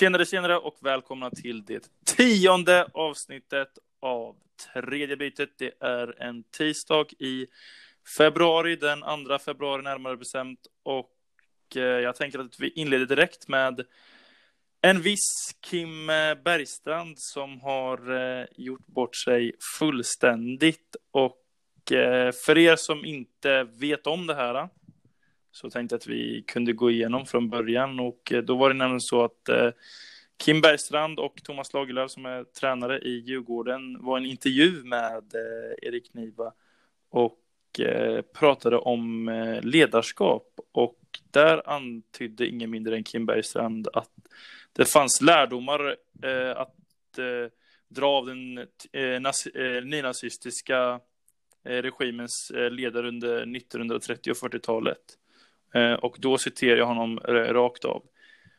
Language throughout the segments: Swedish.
Tjenare, tjenare och välkomna till det tionde avsnittet av tredje bytet. Det är en tisdag i februari, den andra februari närmare bestämt. Och eh, jag tänker att vi inleder direkt med en viss Kim eh, Bergstrand som har eh, gjort bort sig fullständigt. Och för er som inte vet om det här så tänkte att vi kunde gå igenom från början och eh, då var det nämligen så att eh, Kim Bergstrand och Thomas Lagerlöf som är tränare i Djurgården var en intervju med eh, Erik Niva och pratade om ledarskap och där antydde ingen mindre än Kim Bergstrand att det fanns lärdomar att dra av den eh, nynazistiska regimens ledare under 1930 och 40-talet. Eh, och då citerar jag honom rakt av.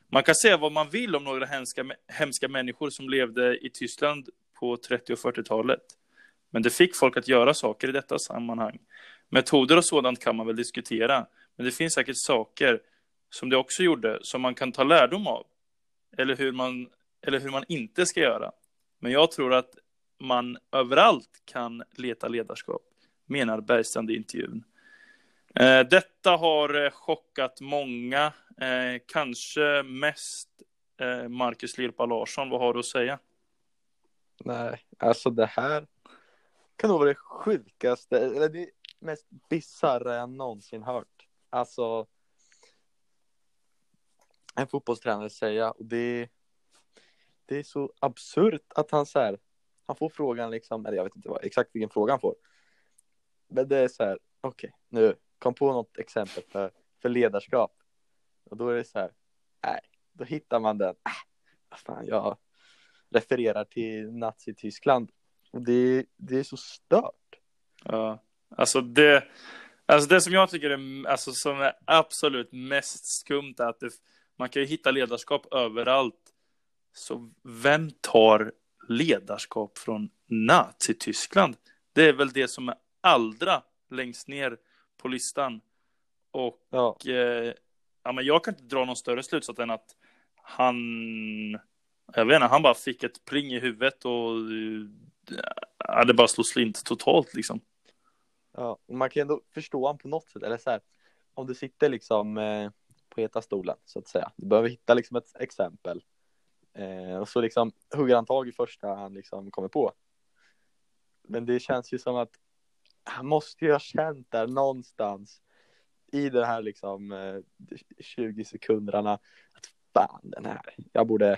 Man kan säga vad man vill om några hemska, hemska människor som levde i Tyskland på 30 och 40-talet. Men det fick folk att göra saker i detta sammanhang. Metoder och sådant kan man väl diskutera, men det finns säkert saker som det också gjorde som man kan ta lärdom av eller hur man, eller hur man inte ska göra. Men jag tror att man överallt kan leta ledarskap, menar Bergstrand i intervjun. Eh, detta har eh, chockat många, eh, kanske mest Marcus Lirpa Larsson. Vad har du att säga? Nej, alltså det här kan nog vara det sjukaste, eller det mest bisarra jag någonsin hört. Alltså, en fotbollstränare säga och det, det är så absurt att han så här, han får frågan liksom, eller jag vet inte vad, exakt vilken fråga han får. Men det är så här, okej, okay, nu kom på något exempel för, för ledarskap. Och då är det så här, nej, då hittar man den, äh, vad fan, jag refererar till Nazityskland. Och det, det är så stört. Ja, alltså det, alltså det som jag tycker är, alltså som är absolut mest skumt är att det, man kan ju hitta ledarskap överallt. Så vem tar ledarskap från Nazityskland? Det är väl det som är allra längst ner på listan. Och ja. Eh, ja, men jag kan inte dra någon större slutsats än att han, jag vet inte, han bara fick ett pling i huvudet och ja, det bara slog slint totalt liksom. Ja, man kan ändå förstå honom på något sätt, eller så här, om du sitter liksom eh, på heta stolen så att säga. Du behöver hitta liksom ett exempel. Eh, och så liksom hugger han tag i första han liksom kommer på. Men det känns ju som att han måste ju ha känt där någonstans i den här liksom eh, 20 sekunderna att fan den här, jag borde,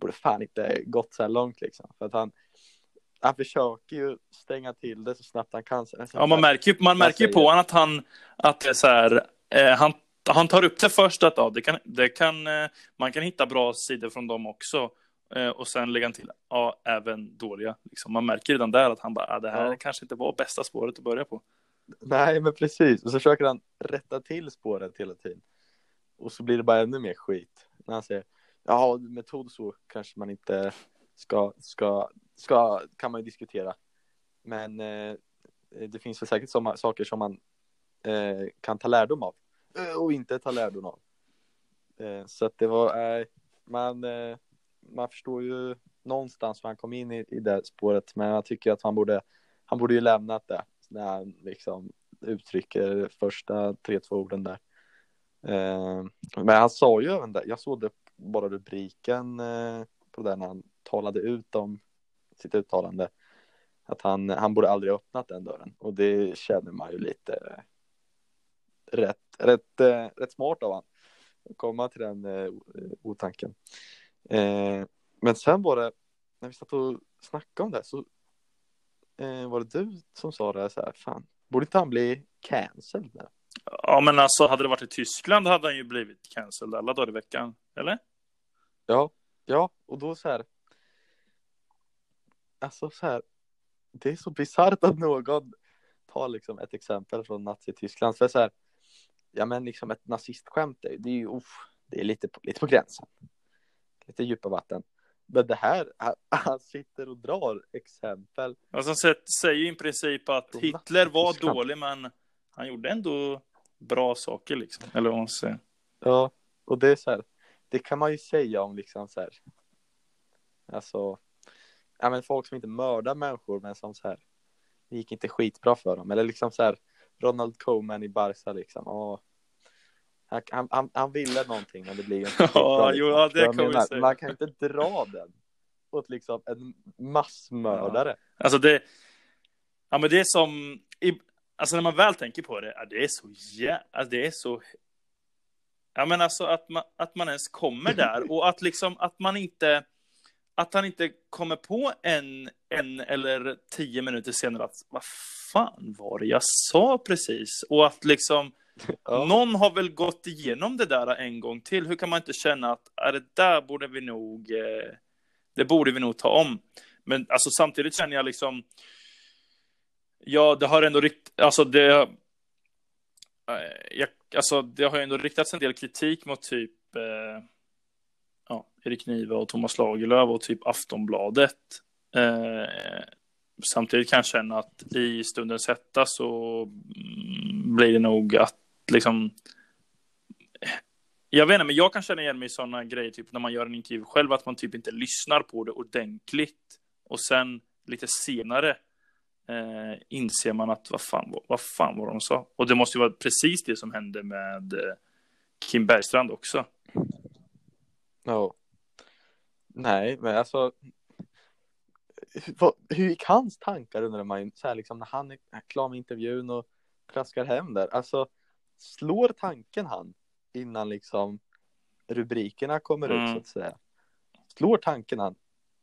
borde fan inte gått så här långt liksom. För att han, han försöker ju stänga till det så snabbt han kan. ja, man märker ju, man märker ju på honom att han, att det är så här, eh, han han tar upp det först att ja, det kan, det kan, eh, man kan hitta bra sidor från dem också. Eh, och sen lägga till, ja, även dåliga. Liksom. Man märker redan där att han bara, ja, det här ja. kanske inte var bästa spåret att börja på. Nej, men precis. Och så försöker han rätta till spåret hela tiden. Och så blir det bara ännu mer skit. När han säger, ja, metod så kanske man inte ska, ska, ska, kan man ju diskutera. Men eh, det finns väl säkert som, saker som man eh, kan ta lärdom av. Eh, och inte ta lärdom av. Eh, så att det var, eh, man, man förstår ju någonstans hur han kom in i, i det spåret, men jag tycker att han borde, han borde ju lämnat det när han liksom uttrycker första tre, två orden där. Eh, men han sa ju även det, jag såg det bara rubriken eh, på den när han talade ut om sitt uttalande, att han, han borde aldrig ha öppnat den dörren och det känner man ju lite eh, rätt, rätt, rätt smart av honom. Att komma till den eh, otanken. Eh, men sen var det, när vi satt och snackade om det så eh, var det du som sa det så här, fan, borde inte han bli cancelled nu? Ja, men alltså hade det varit i Tyskland hade han ju blivit cancelled alla dagar i veckan, eller? Ja, ja, och då så här. Alltså så här, det är så bisarrt att någon tar liksom ett exempel från Nazityskland. För så här, ja men liksom ett nazistskämt, det, är ju, uff, det är lite, lite på gränsen. Lite djupa vatten. Men det här, han sitter och drar exempel. Alltså han säger ju i princip att Hitler var dålig, men han gjorde ändå bra saker liksom. Eller vad man säger. Ja, och det är så här, det kan man ju säga om liksom så här. Alltså, ja men folk som inte mördar människor men som så här. Det gick inte skitbra för dem eller liksom så här. Ronald Koeman i Barca liksom. Åh, han, han, han ville någonting men det blir ju inte Ja, jo, liksom. ja, det jag kan vi menar. Man kan inte dra den åt liksom en massmördare. Alltså det, ja men det är som, i, alltså när man väl tänker på det, ja, det är så jä, alltså det är så, ja men alltså att man, att man ens kommer där och att liksom att man inte, att han inte kommer på en, en eller tio minuter senare att vad fan var det jag sa precis? Och att liksom Ja. någon har väl gått igenom det där en gång till. Hur kan man inte känna att är det där borde vi nog, eh, det borde vi nog ta om. Men alltså samtidigt känner jag liksom, ja det har ändå rikt, alltså det, eh, jag, alltså det har ändå riktats en del kritik mot typ eh, ja, Erik Niva och Thomas Lagerlöf och typ Aftonbladet. Eh, samtidigt kan jag känna att i stundens hetta så mm, blir det nog att liksom jag vet inte, men jag kan känna igen mig i sådana grejer, typ när man gör en intervju själv, att man typ inte lyssnar på det ordentligt. Och sen lite senare eh, inser man att vad fan, vad, vad fan var de sa? Och det måste ju vara precis det som hände med eh, Kim Bergstrand också. Ja. Nej, men alltså. Hur, vad- hur gick hans tankar undrar man ju, så här liksom när han är klar med intervjun och traskar hem där. Alltså slår tanken han innan liksom rubrikerna kommer ut Mm. så att säga. Slår tanken han.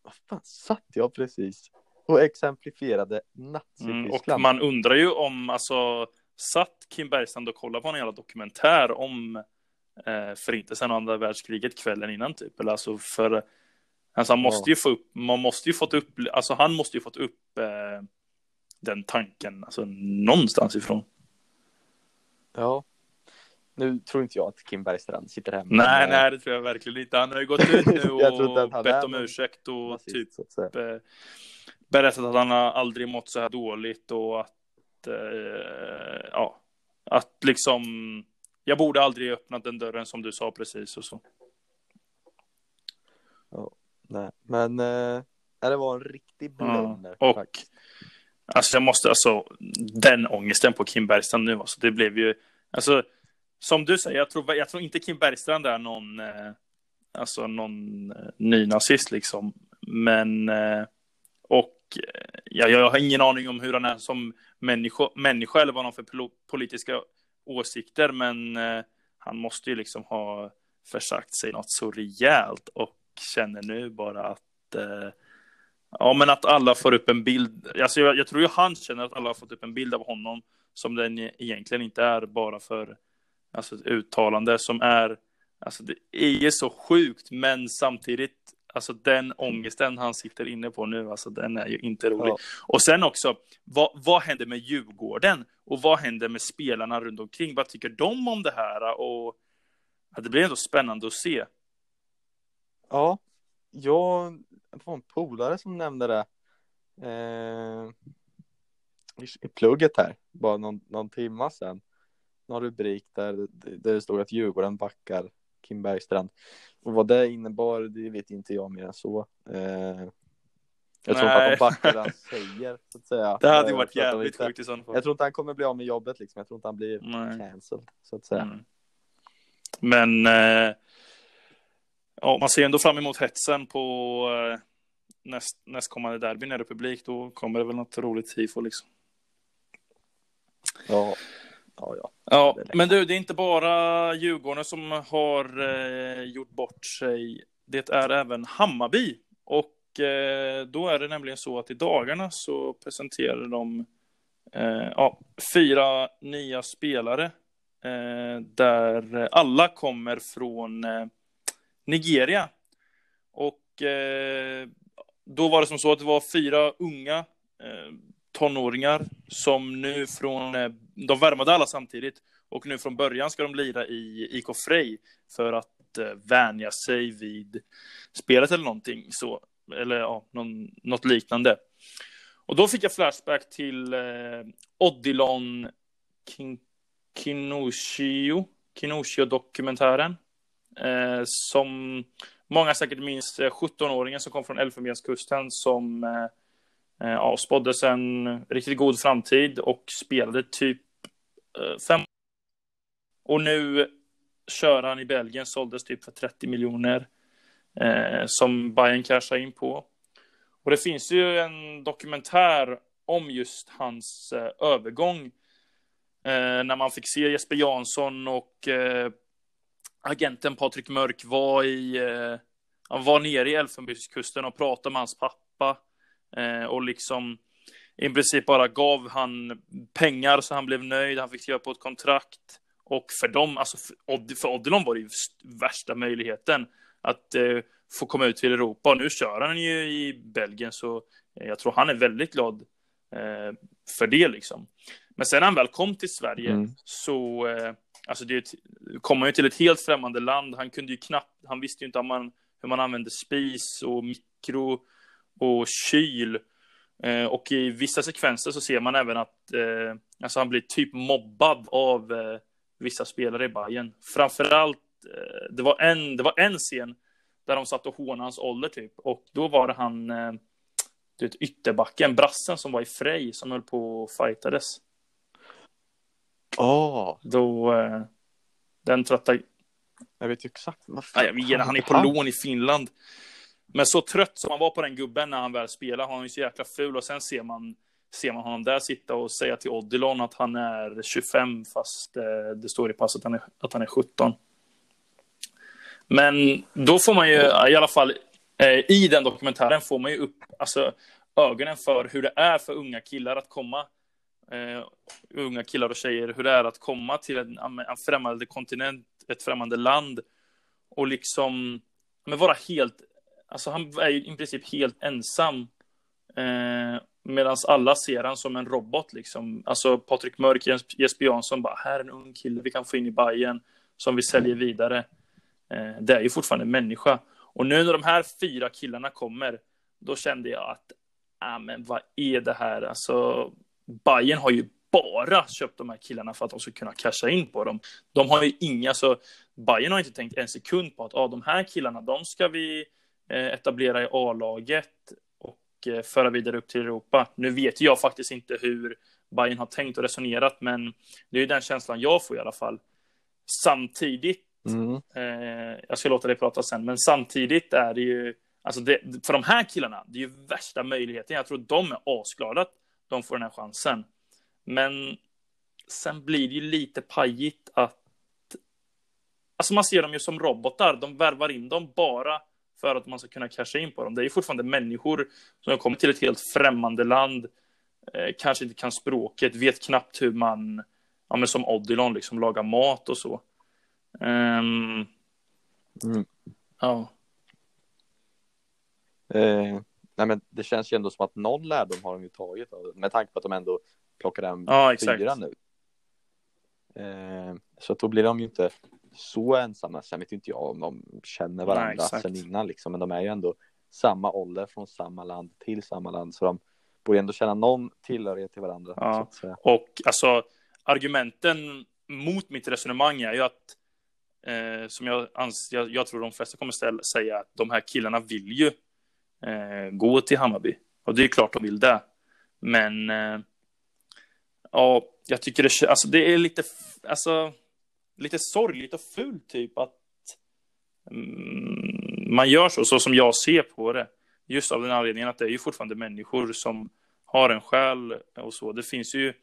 Vad fan satt jag precis och exemplifierade Mm, Nazityskland? och man undrar ju om, alltså, satt Kim Bergstrand och kollade på en jävla dokumentär om eh, Förintelsen och andra världskriget kvällen innan typ? Eller alltså för, alltså han måste Ja. ju få upp, man måste ju fått upp, alltså han måste ju fått upp eh, den tanken, alltså någonstans ifrån. Ja. Nu tror inte jag att Kim Bergstrand sitter hemma. Nej, med nej, det tror jag verkligen inte. Han har ju gått ut nu och bett om ursäkt och nazist, typ eh, berättat att han har aldrig mått så här dåligt och att, eh, ja, att liksom, jag borde aldrig öppnat den dörren som du sa precis och så. Nej, men eh, det var en riktig blunder. och- faktiskt. Alltså jag måste, alltså, den ångesten på Kim Bergstrand nu, alltså det blev ju, alltså, som du säger, jag tror, jag tror inte Kim Bergstrand är någon, eh, alltså någon eh, ny nazist liksom, men, eh, och eh, ja, jag har ingen aning om hur han är som människa, människa eller vad han har för politiska åsikter, men eh, han måste ju liksom ha försagt sig något så rejält och känner nu bara att eh, Ja, men att alla får upp en bild. Alltså jag, jag tror ju han känner att alla har fått upp en bild av honom som den egentligen inte är bara för alltså, ett uttalande som är. Alltså det är så sjukt, men samtidigt alltså den ångesten han sitter inne på nu, alltså den är ju inte rolig. Ja. Och sen också, vad, vad händer med Djurgården och vad händer med spelarna runt omkring? Vad tycker de om det här? Och ja, det blir ändå spännande att se. Ja, jag var en polare som nämnde det eh, i plugget här, bara någon, någon timma sedan. Någon rubrik där, där det stod att Djurgården backar Kim Bergstrand. Och vad det innebar, det vet inte jag mer än så. Eh, jag tror inte att de backar det han säger, så att säga. Det hade ju Eh, varit jävligt inte- sjukt i sådana fall. Jag tror inte han kommer bli av med jobbet liksom. Jag tror inte han blir Nej. cancelled, så att säga. Mm. Men eh, ja, man ser ändå fram emot hetsen på eh, näst, nästkommande derby när det är publik. Då kommer det väl något roligt tifo liksom. Ja, ja, ja. Ja, men du, det är inte bara Djurgården som har eh, gjort bort sig. Det är även Hammarby. Och eh, då är det nämligen så att i dagarna så presenterar de eh, ja, fyra nya spelare. Eh, där alla kommer från eh, Nigeria. Och eh, då var det som så att det var fyra unga tonåringar som nu från, eh, de värmade alla samtidigt och nu från början ska de lira i IK Frej för att eh, vänja sig vid spelet eller någonting så, eller ja, någon, något liknande. Och då fick jag flashback till eh, Odilon Kin- Kinoshio, Kinoshio-dokumentären. eh, som många säkert minns, eh, 17-åringen som kom från Elfenbenskusten som eh, Eh, ja, spåddes en riktigt god framtid och spelade typ eh, fem och nu kör han i Belgien, såldes typ för 30 miljoner eh, som Bayern cashar in på. Och det finns ju en dokumentär om just hans eh, övergång eh, när man fick se Jesper Jansson och eh, agenten Patrik Mörk var i eh, han var nere i Elfenbenskusten och pratade med hans pappa eh, och liksom i princip bara gav han pengar så han blev nöjd. Han fick skriva på ett kontrakt och för dem, alltså för, för Odilon var det ju värsta möjligheten att eh, få komma ut till Europa. Och nu kör han ju i Belgien, så eh, jag tror han är väldigt glad eh, för det liksom. Men sen när han väl kom till Sverige mm. så, eh, alltså det kom han ju till ett helt främmande land. Han kunde ju knappt, han visste ju inte om man, hur man använde spis och mikro och kyl. Eh, och i vissa sekvenser så ser man även att eh, alltså han blir typ mobbad av eh, vissa spelare i Bayern. Framförallt, eh, det var en, det var en scen där de satt och hånade hans ålder typ. Och då var det han, eh, du vet, ytterbacken, brassen som var i Frej som höll på och fightades. Åh! Oh. Då, eh, den trötta... Jag vet ju exakt. Vad fan, jag vet, han är på lån i Finland. Men så trött som han var på den gubben när han väl spelar, han är ju så jäkla ful och sen ser man ser man honom där sitta och säga till Odilon att han är 25 fast eh, det står i passet att han är, att han är 17. Men då får man ju i alla fall eh, i den dokumentären får man ju upp alltså, ögonen för hur det är för unga killar att komma Uh, unga killar och tjejer hur det är att komma till en, en främmande kontinent, ett främmande land och liksom men vara helt, alltså han är ju i princip helt ensam eh, Medan alla ser han som en robot liksom. Alltså Patrik Mörk, Jesper Jansson bara, här är en ung kille vi kan få in i Bayern som vi säljer vidare. Eh, det är ju fortfarande en människa. Och nu när de här fyra killarna kommer, då kände jag att, ah, men vad är det här? Alltså, Bayern har ju bara köpt de här killarna för att de ska kunna casha in på dem. De har ju inga, så Bayern har inte tänkt en sekund på att ah, de här killarna, de ska vi etablera i A-laget Eh, föra vidare upp till Europa. Nu vet jag faktiskt inte hur Bayern har tänkt och resonerat, men det är den känslan jag får i alla fall. Samtidigt, mm. eh, jag ska låta dig prata sen, men samtidigt är det ju, alltså det, för de här killarna, det är ju värsta möjligheten. Jag tror de är asglada att de får den här chansen. Men sen blir det ju lite pajigt att Alltså man ser dem ju som robotar, de värvar in dem bara för att man ska kunna casha in på dem. Det är ju fortfarande människor som har kommit till ett helt främmande land, eh, kanske inte kan språket, vet knappt hur man, ja men som Odilon, liksom lagar mat och så. Um, mm. Ja. Eh, nej men det känns ju ändå som att någon lärdom har de ju tagit med tanke på att de ändå plockar hem ja, fyra nu. Eh, så då blir de ju inte så ensamma. Sen vet inte jag om de känner varandra Nej, sen innan liksom, men de är ju ändå samma ålder från samma land till samma land, så de borde ändå känna någon tillhörighet till varandra. Ja. Och alltså argumenten mot mitt resonemang är ju att eh, som jag, anser, jag, jag tror de flesta kommer ställa, säga att de här killarna vill ju eh, gå till Hammarby och det är klart de vill det. Men eh, ja, jag tycker det, alltså, det är lite, alltså lite sorgligt och fult typ att mm, man gör så, så som jag ser på det. Just av den anledningen att det är ju fortfarande människor som har en själ och så. Det finns ju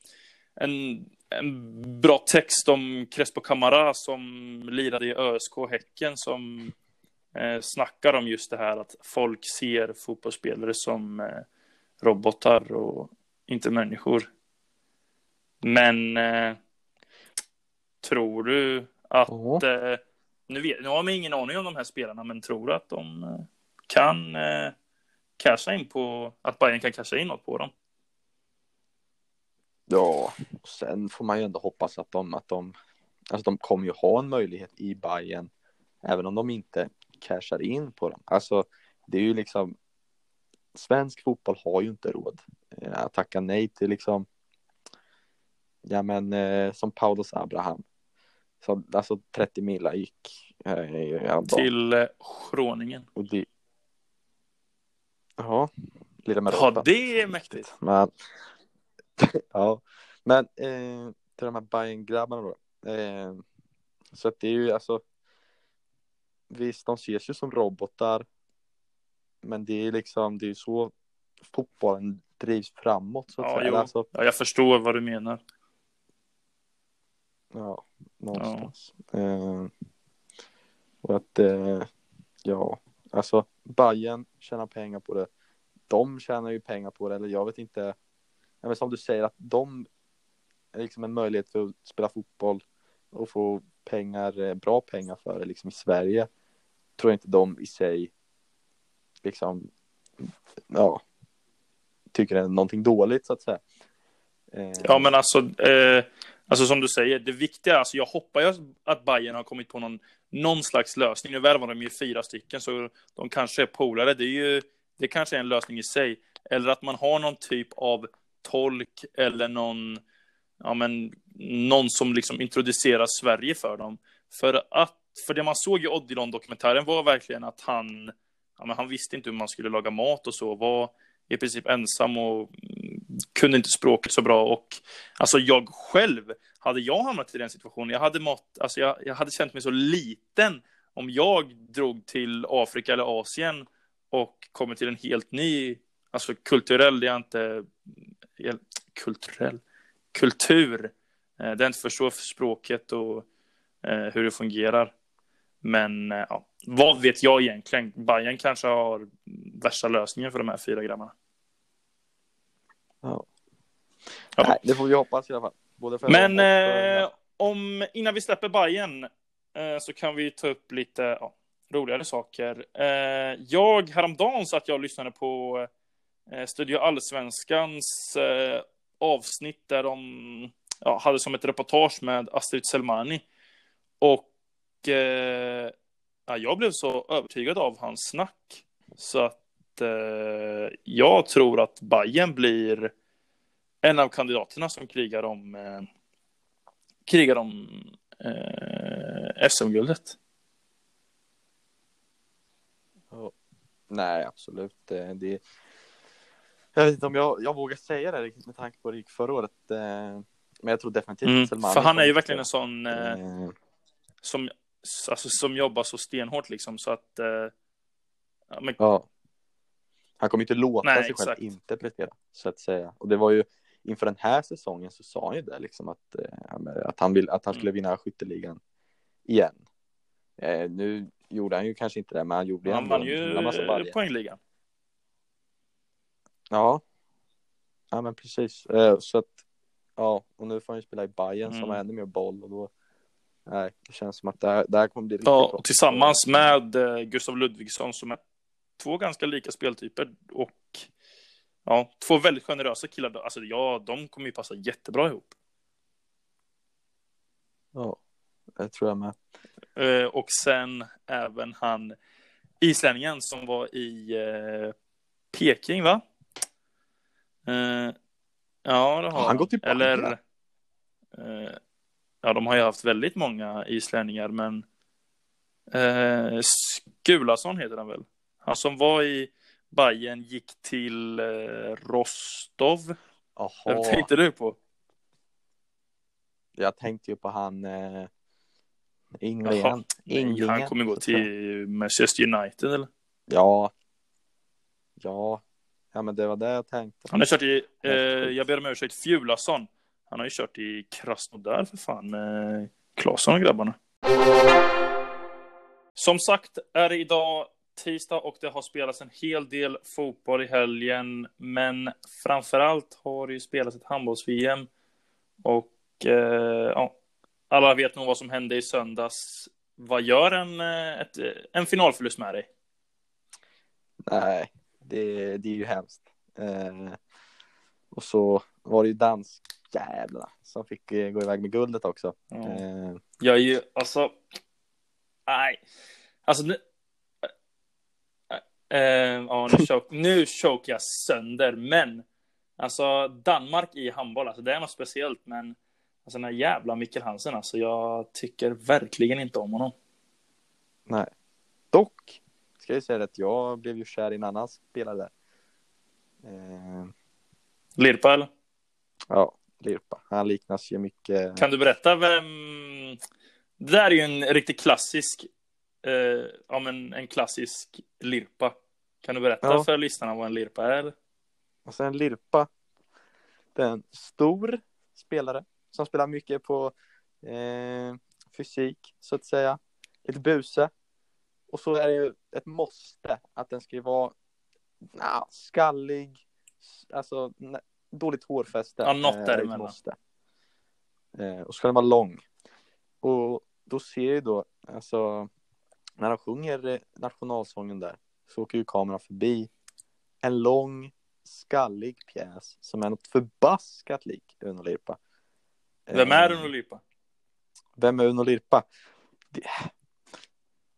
en, en bra text om Crespo Camara som lirade i ÖSK Häcken som eh, snackar om just det här att folk ser fotbollsspelare som eh, robotar och inte människor. Men eh, Tror du att, oh. eh, nu, vet, nu har man ingen aning om de här spelarna, men tror du att de eh, kan eh, casha in på, att Bayern kan casha in något på dem? Ja, sen får man ju ändå hoppas att de, att de, alltså de kommer ju ha en möjlighet i Bayern även om de inte cashar in på dem. Alltså, det är ju liksom, svensk fotboll har ju inte råd eh, att tacka nej till liksom, ja men eh, som Paulus Abraham så alltså 30 mila gick Eh, till eh. Och det... Ja, lilla med Ja, det är mäktigt. Men, ja, men eh, till de här bayern grabbarna då. Eh, så att det är ju alltså, visst de ses ju som robotar, men det är liksom, det är ju så fotbollen drivs framåt så att Ja, säga. Alltså, Ja, jag förstår vad du menar. ja, någonstans. Eh, och att, eh, ja, alltså Bayern tjänar pengar på det. De tjänar ju pengar på det, eller jag vet inte. Ja, men som du säger, att de är liksom en möjlighet för att spela fotboll och få pengar, eh, bra pengar för det liksom i Sverige. Tror jag inte de i sig liksom, ja, tycker det är någonting dåligt så att säga. Eh, Ja, men alltså, eh, alltså som du säger, det viktiga, alltså jag hoppas att Bayern har kommit på någon, någon slags lösning. Nu värvar de ju fyra stycken, så de kanske är polare. Det är ju, det kanske är en lösning i sig. Eller att man har någon typ av tolk eller någon, ja men, någon som liksom introducerar Sverige för dem. För att, för det man såg i Odilon-dokumentären var verkligen att han, ja men han visste inte hur man skulle laga mat och så, var i princip ensam och kunde inte språket så bra och alltså jag själv, hade jag hamnat i den situationen, jag hade mått, alltså jag, jag hade känt mig så liten om jag drog till Afrika eller Asien och kommer till en helt ny, alltså kulturell, det är inte, eh, kulturell, kultur, eh, där jag inte förstår språket och eh, hur det fungerar. Men eh, ja, vad vet jag egentligen? Bayern kanske har värsta lösningen för de här fyra grabbarna. Ja. Ja. Nej, det får vi hoppas i alla fall. Både för Men för- eh, om, innan vi släpper Bayern eh, så kan vi ta upp lite ja, roligare saker. Eh, jag häromdagen satt jag och lyssnade på eh, Studio Allsvenskans eh, avsnitt där de ja, hade som ett reportage med Astrid Selmani. Och eh, ja, jag blev så övertygad av hans snack så att eh, jag tror att Bayern blir en av kandidaterna som krigar om eh, krigar om eh, SM-guldet. Nej, absolut. Det, det... Jag vet inte om jag, jag vågar säga det riktigt med tanke på hur det gick förra året. eh, Men jag tror definitivt Mm, Selmani för han är ju verkligen en sån eh, som, alltså, som jobbar så stenhårt liksom så att eh, men, Ja. Han kommer inte låta Nej, sig exakt. själv inte prestera, så att säga. Och det var ju inför den här säsongen så sa han ju det liksom att, eh, att han vill att han skulle Mm. vinna skytteligan igen. Eh, nu gjorde han ju kanske inte det, men han gjorde han ändå vann ju poängligan. Ja. Ja, men precis. Eh, så att, ja, och nu får han ju spela i Bayern som Mm. har ännu mer boll och då, nej, det känns som att det här, det här kommer bli riktigt Ja, bra. tillsammans med eh, Gustav Ludvigsson som är två ganska lika speltyper och ja, två väldigt generösa killar. Alltså ja, de kommer ju passa jättebra ihop. Ja, det tror jag med. Eh, och sen även han islänningen som var i eh, Peking, va? Eh, ja, det har han gått tillbaka? Eller, ja, de har ju haft väldigt många islänningar, men Skulason heter han väl? Han som var i Bayern gick till eh, Rostov. Vem Jaha, tänkte du på? jag tänkte ju på han eh. Ynglingen. Han kommer gå till Manchester United, eller? Ja. Ja. Ja, men det var det jag tänkte. Han har kört i, eh, jag ber om ursäkt, Fjulason. Han har ju kört i Krasnodar för fan med Claesson och grabbarna. Som sagt är det idag tisdag och det har spelats en hel del fotboll i helgen. Men framförallt har det ju spelats ett handbolls-VM. Och eh, ja, alla vet nog vad som hände i söndags. Vad gör en, eh, ett, en finalförlust med dig? Nej, det, det är ju hemskt. Eh, och så var det ju danskjävlarna som fick eh, gå iväg med guldet också. Ja. Eh, Jag är ju, alltså... Nej. Alltså nu... Eh, ja, nu, choke, nu choke jag sönder, men... Alltså Danmark i handboll, alltså det är något speciellt, men... Alltså den här jävla Mikkel Hansen, alltså jag tycker verkligen inte om honom. Nej. Dock ska jag säga att jag blev ju kär i en annan spelare där. Eh, Lirpa eller? ja, Lirpa. Han liknas ju mycket. Kan du berätta vem... Det där är ju en riktigt klassisk, eh, ja men en klassisk Lirpa. Kan du berätta Ja. för lyssnarna vad en Lirpa är? Och sen Lirpa. Det är en stor spelare som spelar mycket på eh, fysik så att säga. Lite buse. Och så är det ju ett måste att den ska vara nah, skallig, alltså n- dåligt hårfäste. Ja, något eh, däremellan. måste. Eh, och så ska den vara lång. Och då ser jag ju då, alltså när de sjunger eh, nationalsången där så åker ju kameran förbi en lång skallig pjäs som är något förbaskat lik Uno Lirpa. Vem är Eh, Uno Lirpa? Vem är Uno Lirpa?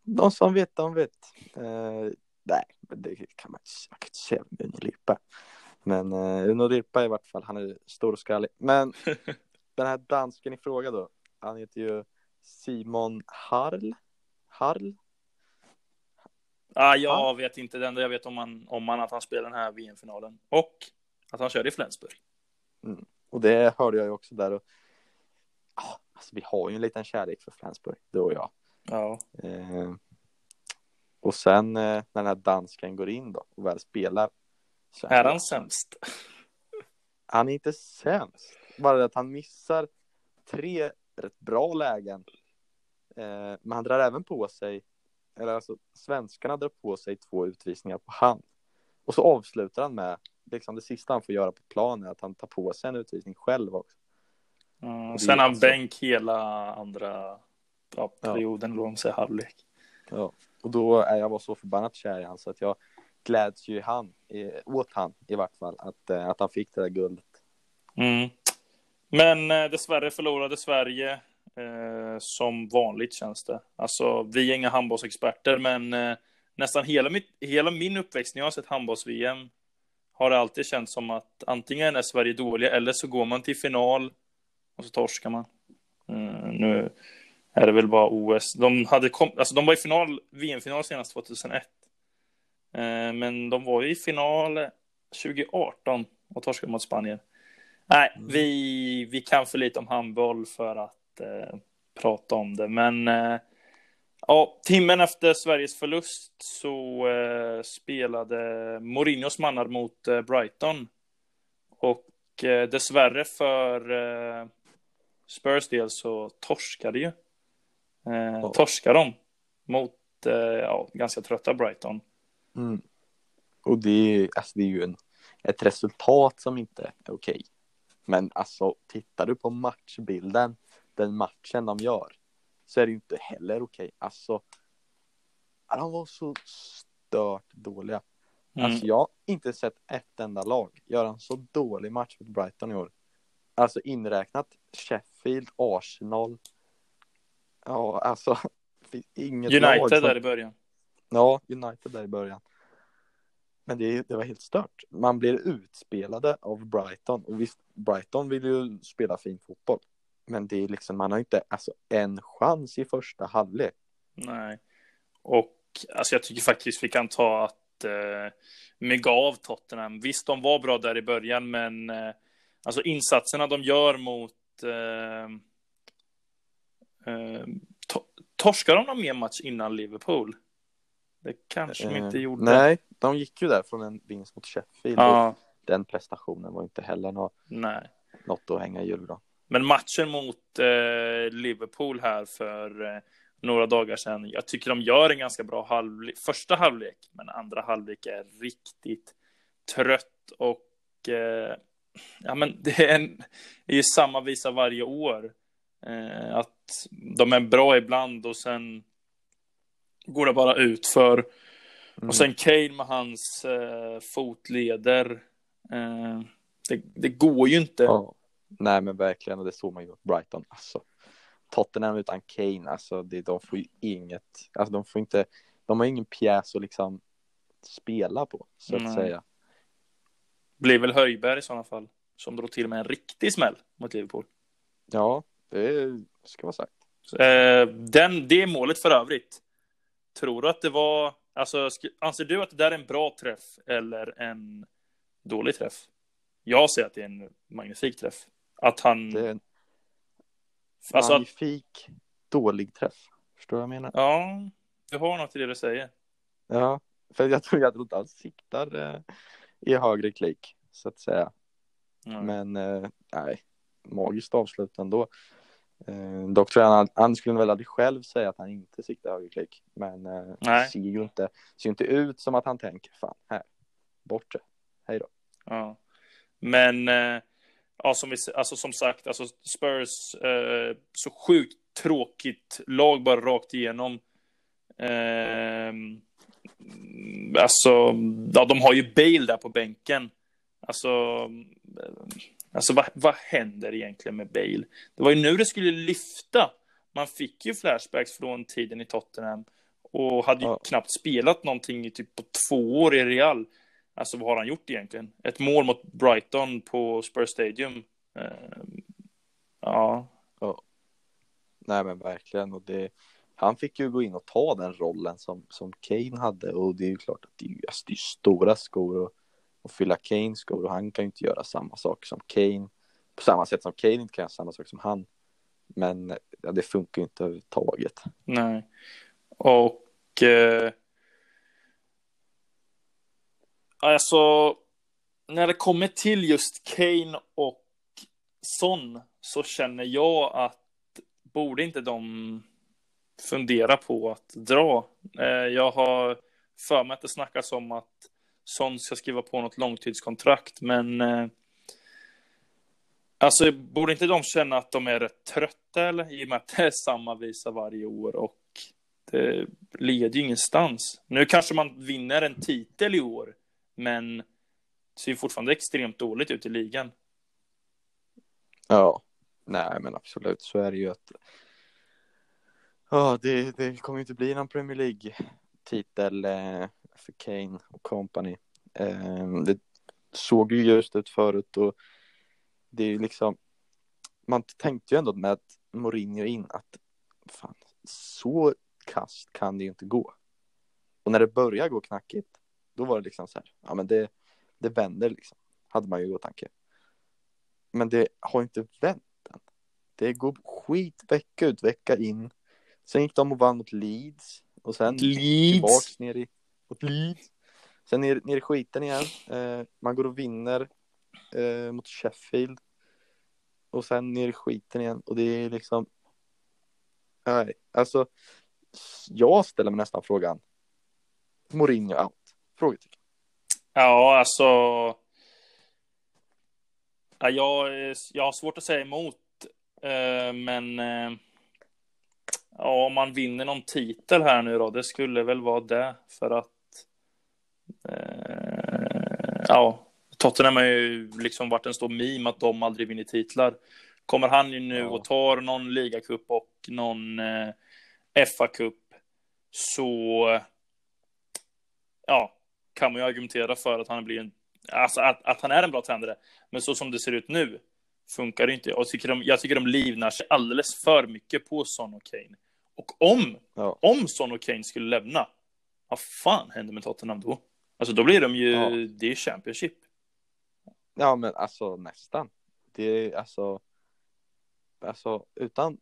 De som vet, de vet. Eh, nej, men det kan man inte, man kan inte säga vem Uno Lirpa. Men eh, Uno Lirpa i vart fall, han är stor och skallig. Men den här dansken i fråga då, han heter ju Simon Harl. Harl? Ah, jag vet inte. Det enda jag vet om han, om han att han spelar den här VM-finalen. Och att han körde i Flensburg. Och det hörde jag ju också där. Och, ah, alltså, vi har ju en liten kärlek för Flensburg, du och jag. Ja. Eh, och sen eh, när den här dansken går in då och väl spelar. Är han sämst? Han är inte sämst. Bara det att han missar tre rätt bra lägen. Eh, men han drar även på sig, eller alltså svenskarna drar på sig två utvisningar på hand. Och så avslutar han med, liksom det sista han får göra på planen är att han tar på sig en utvisning själv också. Mm, sen han alltså- bänk hela andra ja, perioden, vad man säger, halvlek. Ja. Och då är jag var så förbannat kär i han så att jag gläds ju han, åt han i vart fall, att, eh, att han fick det där guldet. Mm. Men eh, dessvärre förlorade Sverige eh, som vanligt känns det. Alltså, vi är inga handbollsexperter, men eh, nästan hela, mitt, hela min uppväxt när jag har sett handbolls-VM har det alltid känts som att antingen är Sverige dåliga eller så går man till final och så torskar man. Eh, nu är det väl bara OS. De, hade kom, alltså, de var i final, VM-final senast 2001. Eh, men de var i final 2018 och torskade mot Spanien. Nej, Mm. vi, vi kan för lite om handboll för att eh, prata om det. Men eh, ja, timmen efter Sveriges förlust så eh, spelade Mourinhos mannar mot eh, Brighton. Och eh, dessvärre för eh, Spurs del så torskade ju. Ja. Torskade de mot ja, ganska trötta Brighton. Mm. Och det alltså, det är ju en, ett resultat som inte är okej. Men alltså, tittar du på matchbilden, den matchen de gör, så är det ju inte heller okej. Alltså, ja, de var så stört dåliga. Mm. Alltså, jag har inte sett ett enda lag göra en så dålig match mot Brighton i år. Alltså inräknat Sheffield, Arsenal. Ja, alltså. Inget United som... där i början. Ja, United där i början. Men det, det var helt stört. Man blir utspelade av Brighton. Och visst, Brighton vill ju spela fin fotboll. Men det är liksom, man har inte alltså, en chans i första halvlek. Nej. Och alltså jag tycker faktiskt vi kan ta att eh, med av Tottenham. Visst, de var bra där i början, men eh, alltså insatserna de gör mot eh, eh, to torskar de någon mer match innan Liverpool? Det kanske de inte Eh, gjorde. Nej, de gick ju där från en vinst mot Sheffield. Ja, den prestationen var inte heller något, något att hänga i julgran. Men matchen mot eh, Liverpool här för eh, några dagar sedan. Jag tycker de gör en ganska bra halvlek, första halvlek, men andra halvlek är riktigt trött och eh, ja, men det är, en, det är ju samma visa varje år. Eh, att de är bra ibland och sen går det bara ut för Mm. och sen Kane med hans eh, fotleder. Eh, det, det går ju inte. Ja. Nej, men verkligen. Och det såg man ju mot Brighton. Alltså, Tottenham utan Kane, alltså, det, de får ju inget. Alltså, de får inte. De har ingen pjäs att liksom spela på, så att Nej. säga. blir väl Höjberg i sådana fall. Som drog till med en riktig smäll mot Liverpool. Ja, det ska vara sagt. Eh, den, det målet för övrigt. Tror du att det var, alltså anser du att det där är en bra träff eller en dålig träff? Jag säger att det är en magnifik träff. Att han... Det är en alltså, magnifik dålig träff. Förstår du vad jag menar? Ja, du har något i det du säger. Ja, för jag tror jag inte alls siktar eh, i högre klick, så att säga. Mm. Men eh, nej, magiskt avslut ändå. Eh, dock tror jag han, han skulle väl aldrig själv säga att han inte siktar högre klick. Men eh, det ser ju inte, ser inte ut som att han tänker fan här, bort det, hej då. Ja. Men eh, ja, som, vi, alltså, som sagt, alltså Spurs, eh, så sjukt tråkigt lag bara rakt igenom. Eh, alltså, ja, de har ju Bale där på bänken. Alltså, alltså vad, vad händer egentligen med Bale? Det var ju nu det skulle lyfta. Man fick ju flashbacks från tiden i Tottenham och hade ju ja. knappt spelat någonting i typ på två år i Real. Alltså vad har han gjort egentligen? Ett mål mot Brighton på Spurs Stadium. Uh, ja. ja. Nej men verkligen och det han fick ju gå in och ta den rollen som, som Kane hade och det är ju klart att det är, alltså, det är stora skor och, och fylla Kanes skor och han kan ju inte göra samma sak som Kane på samma sätt som Kane inte kan göra samma sak som han. Men ja, det funkar ju inte överhuvudtaget. Nej. Och eh, Alltså, när det kommer till just Kane och Son så känner jag att borde inte de fundera på att dra? Eh, jag har för mig att det snackas om att Son ska skriva på något långtidskontrakt, men eh, alltså borde inte de känna att de är rätt trötta eller? I och med att det är samma visa varje år och det leder ju ingenstans. Nu kanske man vinner en titel i år, men det ser fortfarande extremt dåligt ut i ligan. Ja, nej men absolut så är det ju att ja, det, det kommer inte bli någon Premier League-titel eh, för Kane och company. Ehm, det såg ju just ut förut och det är ju liksom man tänkte ju ändå med Mourinho in att fan, så kast kan det ju inte gå. Och när det börjar gå knackigt då var det liksom så här, ja men det, det vänder liksom, hade man ju i tanke. Men det har inte vänt än. Det går skit vecka ut, vecka in. Sen gick de och vann mot Leeds. Och sen Leeds. tillbaks ner i, mot Leeds. Sen ner, ner i skiten igen. Eh, man går och vinner eh, mot Sheffield. Och sen ner i skiten igen. Och det är liksom, nej, alltså jag ställer mig nästan frågan. Mourinho out? Frågetecken. Ja, alltså. Ja, jag, jag har svårt att säga emot. Eh, men. Eh, ja, om man vinner någon titel här nu då. Det skulle väl vara det. För att. Eh, ja, Tottenham har ju liksom varit en stor meme att de aldrig vinner titlar. Kommer han ju nu ja. och tar någon ligacup och någon eh, FA-cup så ja, kan man ju argumentera för att han blir en, alltså att, att han är en bra tränare. Men så som det ser ut nu funkar det inte. Jag tycker de, jag tycker de livnar sig alldeles för mycket på Son och Kane. Och om, ja. om Son och Kane skulle lämna, vad fan händer med Tottenham då? Alltså då blir de ju, ja. det är Championship. Ja men alltså nästan. Det är alltså, alltså utan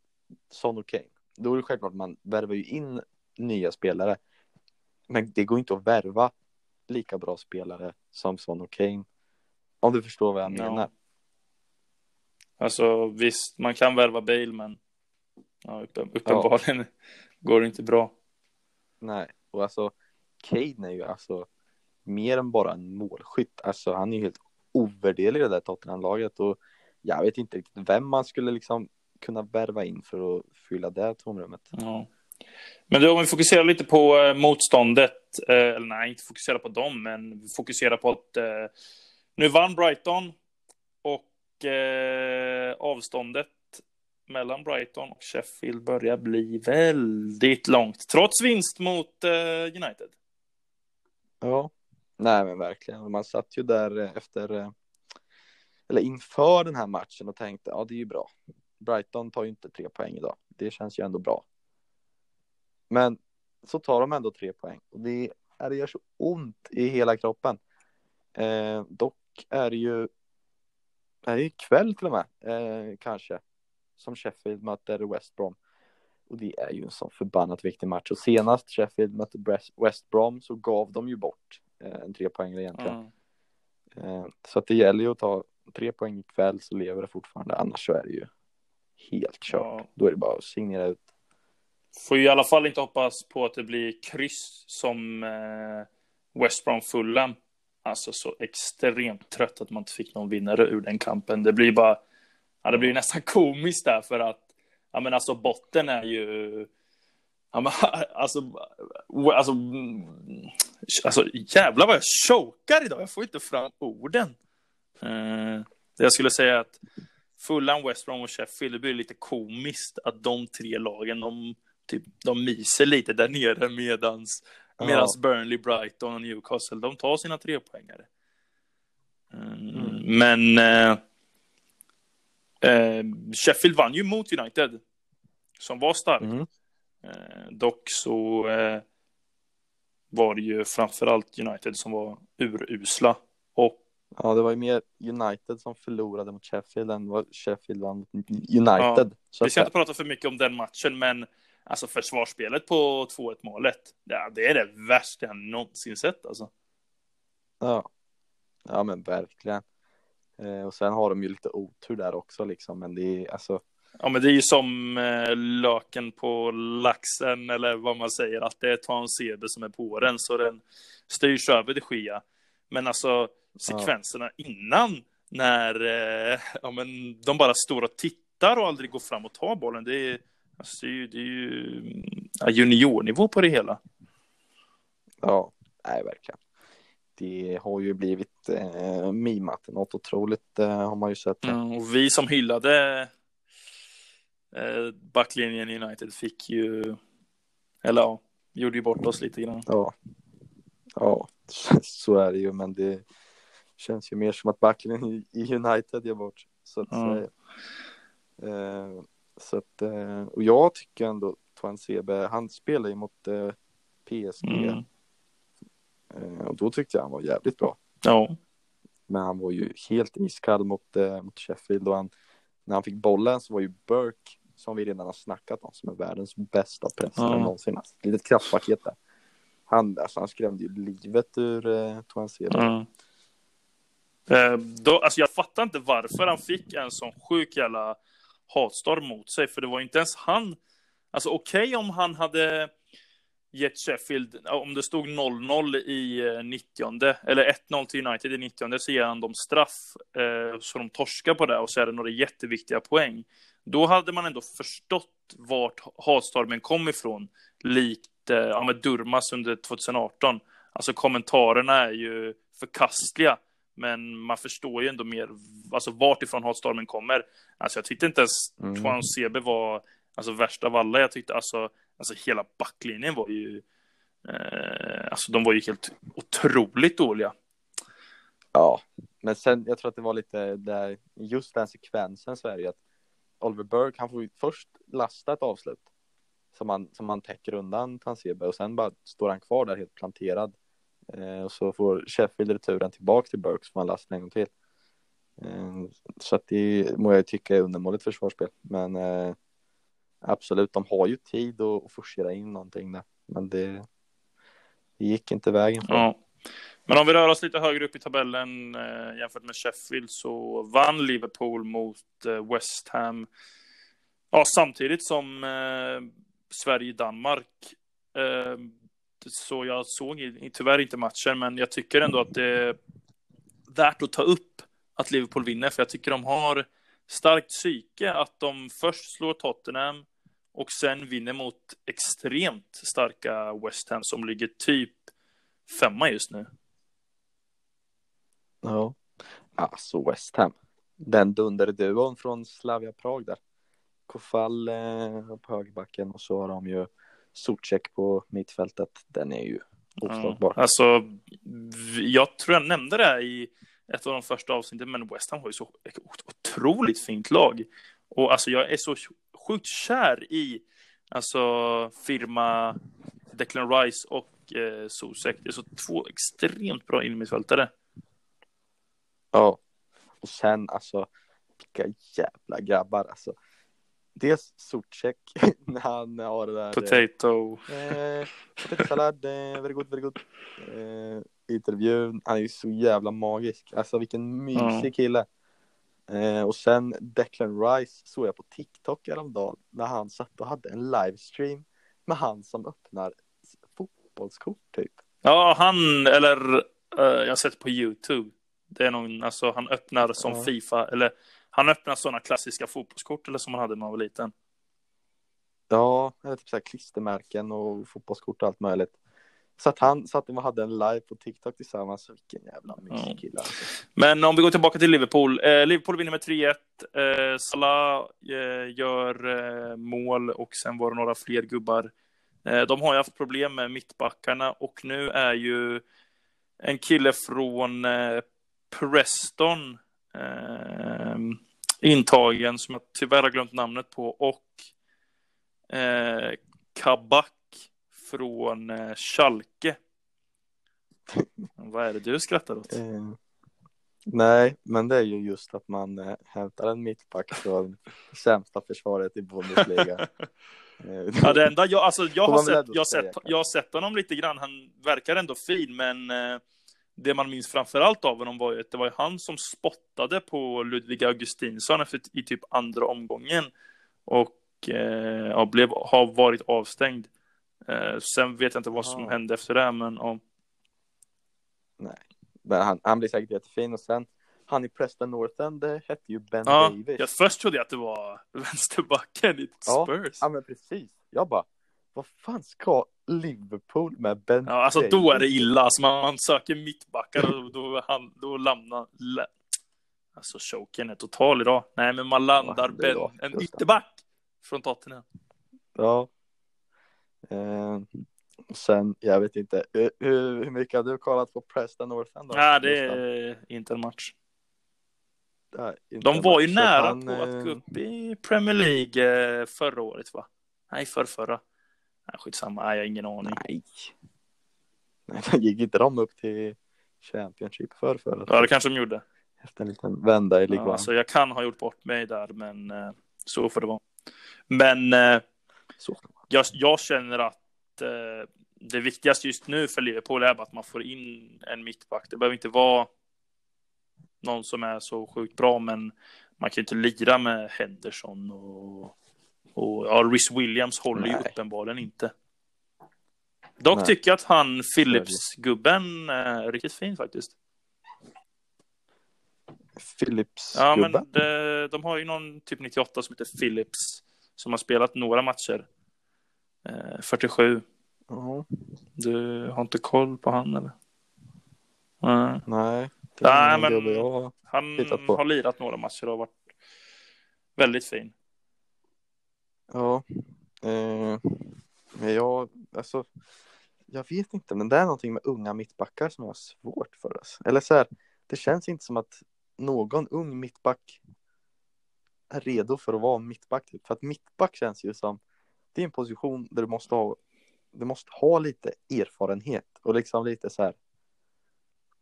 Son och Kane, då är det självklart man värvar ju in nya spelare. Men det går inte att värva lika bra spelare som Son och Kane. Om du förstår vad jag menar. Alltså visst, man kan värva Bale, men ja, uppenbarligen ja. går det inte bra. Nej, och alltså Kane är ju alltså mer än bara en målskytt. Alltså han är ju helt ovärderlig i det där Tottenham-laget och jag vet inte riktigt vem man skulle liksom kunna värva in för att fylla det tomrummet. Ja. Men då om vi fokuserar lite på eh, motståndet, eh, eller nej, inte fokusera på dem, men fokusera på att eh, nu vann Brighton och avståndet mellan Brighton och Sheffield börjar bli väldigt långt, trots vinst mot United. Ja, nej men verkligen. Man satt ju där efter, eller inför den här matchen och tänkte, ja det är ju bra. Brighton tar ju inte tre poäng idag. Det känns ju ändå bra. Men så tar de ändå tre poäng. Och det, är, det gör så ont i hela kroppen. Eh, dock är det ju är det ikväll till och med, eh, kanske, som Sheffield möter West Brom. Och det är ju en sån förbannat viktig match. Och senast Sheffield mötte West Brom så gav de ju bort eh, en tre poäng egentligen. Mm. Eh, så att det gäller ju att ta tre poäng ikväll så lever det fortfarande. Annars så är det ju helt kört. Ja. Då är det bara att signera ut. Får ju i alla fall inte hoppas på att det blir kryss som eh, West Brom Fulham. Alltså så extremt trött att man inte fick någon vinnare ur den kampen. Det blir bara, ja, det blir nästan komiskt där för att, ja men alltså botten är ju, ja men alltså, alltså, mm, alltså jävlar vad jag chokar idag. Jag får inte fram orden. Eh, jag skulle säga att Fulham, West Brom och Sheffield, det blir lite komiskt att de tre lagen, de, typ, de myser lite där nere medans Medan ja. Burnley, Brighton och Newcastle, de tar sina trepoängare. Mm. Mm. Men eh, eh, Sheffield vann ju mot United, som var stark. Mm. Eh, dock så eh, var det ju framförallt United som var urusla. Och Ja, det var ju mer United som förlorade mot Sheffield än vad Sheffield vann mot United. Ja, vi ska inte prata för mycket om den matchen, men Alltså försvarsspelet på 2-1 målet. Ja, det är det värsta jag någonsin sett alltså. Ja, ja men verkligen. Eh, och sen har de ju lite otur där också liksom, men det är alltså. Ja, men det är ju som eh, löken på laxen eller vad man säger, att det är Tan Sebe som är på den så den styrs över det skia. Men alltså sekvenserna ja. innan när eh, ja, men de bara står och tittar och aldrig går fram och tar bollen. Det är Alltså, det är ju, det är ju ja, juniornivå på det hela. Ja, nej verkligen. Det har ju blivit eh, mimat, något otroligt eh, har man ju sett. Mm, och vi som hyllade eh, backlinjen United fick ju, eller ja, gjorde ju bort oss lite grann. Ja, ja så är det ju, men det känns ju mer som att backlinjen i United gör bort så att mm. säga. Eh, så att, eh, och jag tycker ändå Twan Sebe, han spelar ju mot eh, PSG. Mm. Eh, och då tyckte jag han var jävligt bra. Ja. Men han var ju helt iskall mot, mot Sheffield och han, när han fick bollen så var ju Burke, som vi redan har snackat om, som är världens bästa pressare ja. någonsin. Alltså, litet kraftpaket där. Han, alltså, han skrämde ju livet ur eh, Twan Sebe. Mm. Eh, då, alltså jag fattar inte varför han fick en sån sjuk jävla hatstorm mot sig, för det var inte ens han. Alltså okej okay, om han hade gett Sheffield, om det stod 0-0 i eh, 90 eller 1-0 till United i 90 så ger han dem straff eh, så de torskar på det och så är det några jätteviktiga poäng. Då hade man ändå förstått vart hatstormen kom ifrån, likt eh, ja, med Durmas under 2018. Alltså kommentarerna är ju förkastliga. Men man förstår ju ändå mer alltså, vart ifrån hatstormen kommer. Alltså jag tyckte inte ens mm. Tuan Sebe var alltså, värst av alla. Jag tyckte alltså, alltså hela backlinjen var ju eh, alltså de var ju helt otroligt dåliga. Ja, men sen jag tror att det var lite där, just den sekvensen så är det ju att Oliver Burke, han får ju först lasta ett avslut som han, som han täcker undan Tansebe och sen bara står han kvar där helt planterad och så får Sheffield returen tillbaka till Burke får han lasta en gång till. Eh, så att det må jag tycka är undermåligt försvarsspel. Men eh, absolut, de har ju tid att, att forcera in någonting där. Men det, det gick inte vägen. För. Ja. Men om vi rör oss lite högre upp i tabellen eh, jämfört med Sheffield så vann Liverpool mot eh, West Ham. Ja, samtidigt som eh, Sverige-Danmark så jag såg tyvärr inte matchen, men jag tycker ändå att det är värt att ta upp att Liverpool vinner, för jag tycker de har starkt psyke att de först slår Tottenham och sen vinner mot extremt starka West Ham som ligger typ femma just nu. Ja, alltså West Ham. Den dunderduon från Slavia Prag där. Kofall eh, på högerbacken och så har de ju Sotjek på mittfältet, den är ju oslagbar. Ja, alltså, jag tror jag nämnde det i ett av de första avsnitten, men West Ham har ju så otroligt fint lag. Och alltså jag är så sjukt kär i alltså firma Declan Rice och eh, Zuzek. Det är så två extremt bra innermittfältare. Ja. Och sen alltså, vilka jävla grabbar alltså. Dels Zuzek när han har det där. Potato. Eh, potatissallad, eh, very good, very good. Eh, intervjun, han är ju så jävla magisk. Alltså vilken mysig Ja. kille. Eh, och sen Declan Rice såg jag på TikTok häromdagen när han satt och hade en livestream med han som öppnar fotbollskort typ. Ja, han, eller eh, jag har sett på YouTube. Det är någon, alltså han öppnar som Ja. Fifa, eller han öppnar sådana klassiska fotbollskort eller som man hade när man var liten. Ja, eller typ så här klistermärken och fotbollskort och allt möjligt. Så att han satt och hade en live på TikTok tillsammans. Vilken jävla mysig Ja. kille. Alltså. Men om vi går tillbaka till Liverpool. Eh, Liverpool vinner med 3-1. Eh, Salah eh, gör eh, mål och sen var det några fler gubbar. Eh, de har ju haft problem med mittbackarna och nu är ju en kille från eh, Preston eh, intagen som jag tyvärr har glömt namnet på och eh, Kabak från eh, Schalke. Vad är det du skrattar åt? Eh, nej, men det är ju just att man eh, hämtar en mittback från sämsta försvaret i Bundesliga. Eh, Ja, det enda jag, alltså, jag, har sett, jag, sett, jag har sett honom lite grann. Han verkar ändå fin, men eh, det man minns framför allt av honom var ju att det var han som spottade på Ludvig Augustinsson efter, i typ andra omgången och eh, ja, blev, har varit avstängd. Eh, sen vet jag inte vad som Ja. hände efter det, men ja. men han, han blir säkert jättefin och sen han i Preston North End det hette ju Ben ja Davis. jag först trodde jag att det var vänsterbacken i Ja, Spurs. Ja men precis. Jag bara, vad fan ska Liverpool med Ben Ja, alltså Davis? då är det illa. Alltså, man, man söker mittbackar och då, han, då lämnar... lä- Alltså choken är total idag. Nej, men man landar händer ben, en ytterback från Tottenham. Ja. Eh, sen, jag vet inte, hur, hur hur mycket har du kollat på Preston North End? då, Nej, det är inte en match. Nej, De var ju nära han, på att eh, gå upp i Premier League eh, förra året, va? Nej, för förra. Nej, skitsamma. Nej, jag har ingen aning. Nej. Nej, då gick inte de upp till Championship för förra Ja, det kanske de gjorde. Efter en liten vända i League Ja, så jag kan ha gjort bort mig där, men eh, så får det vara. Men eh, Så. jag, jag känner att eh, det viktigaste just nu för Liverpool är att man får in en mittback. Det behöver inte vara någon som är så sjukt bra, men man kan ju inte lira med Henderson och, och ja, Rhys Williams håller ju Nej. uppenbarligen inte. Dock Nej. tycker jag att han Philips-gubben är riktigt fin faktiskt. Philips Ja, men det, de har ju någon typ 98 som heter Philips som har spelat några matcher. Eh, 47. Ja, Du har inte koll på han eller? Nej. nej. Nej, men- jag har. Han har lirat några matcher och varit väldigt fin. Ja. Eh, jag, alltså, jag vet inte, men det är någonting med unga mittbackar som jag har svårt för. Alltså. Eller så här, det känns inte som att någon ung mittback är redo för att vara mittback. Typ. För att mittback känns ju som, det är en position där du måste ha, du måste ha lite erfarenhet och liksom lite så här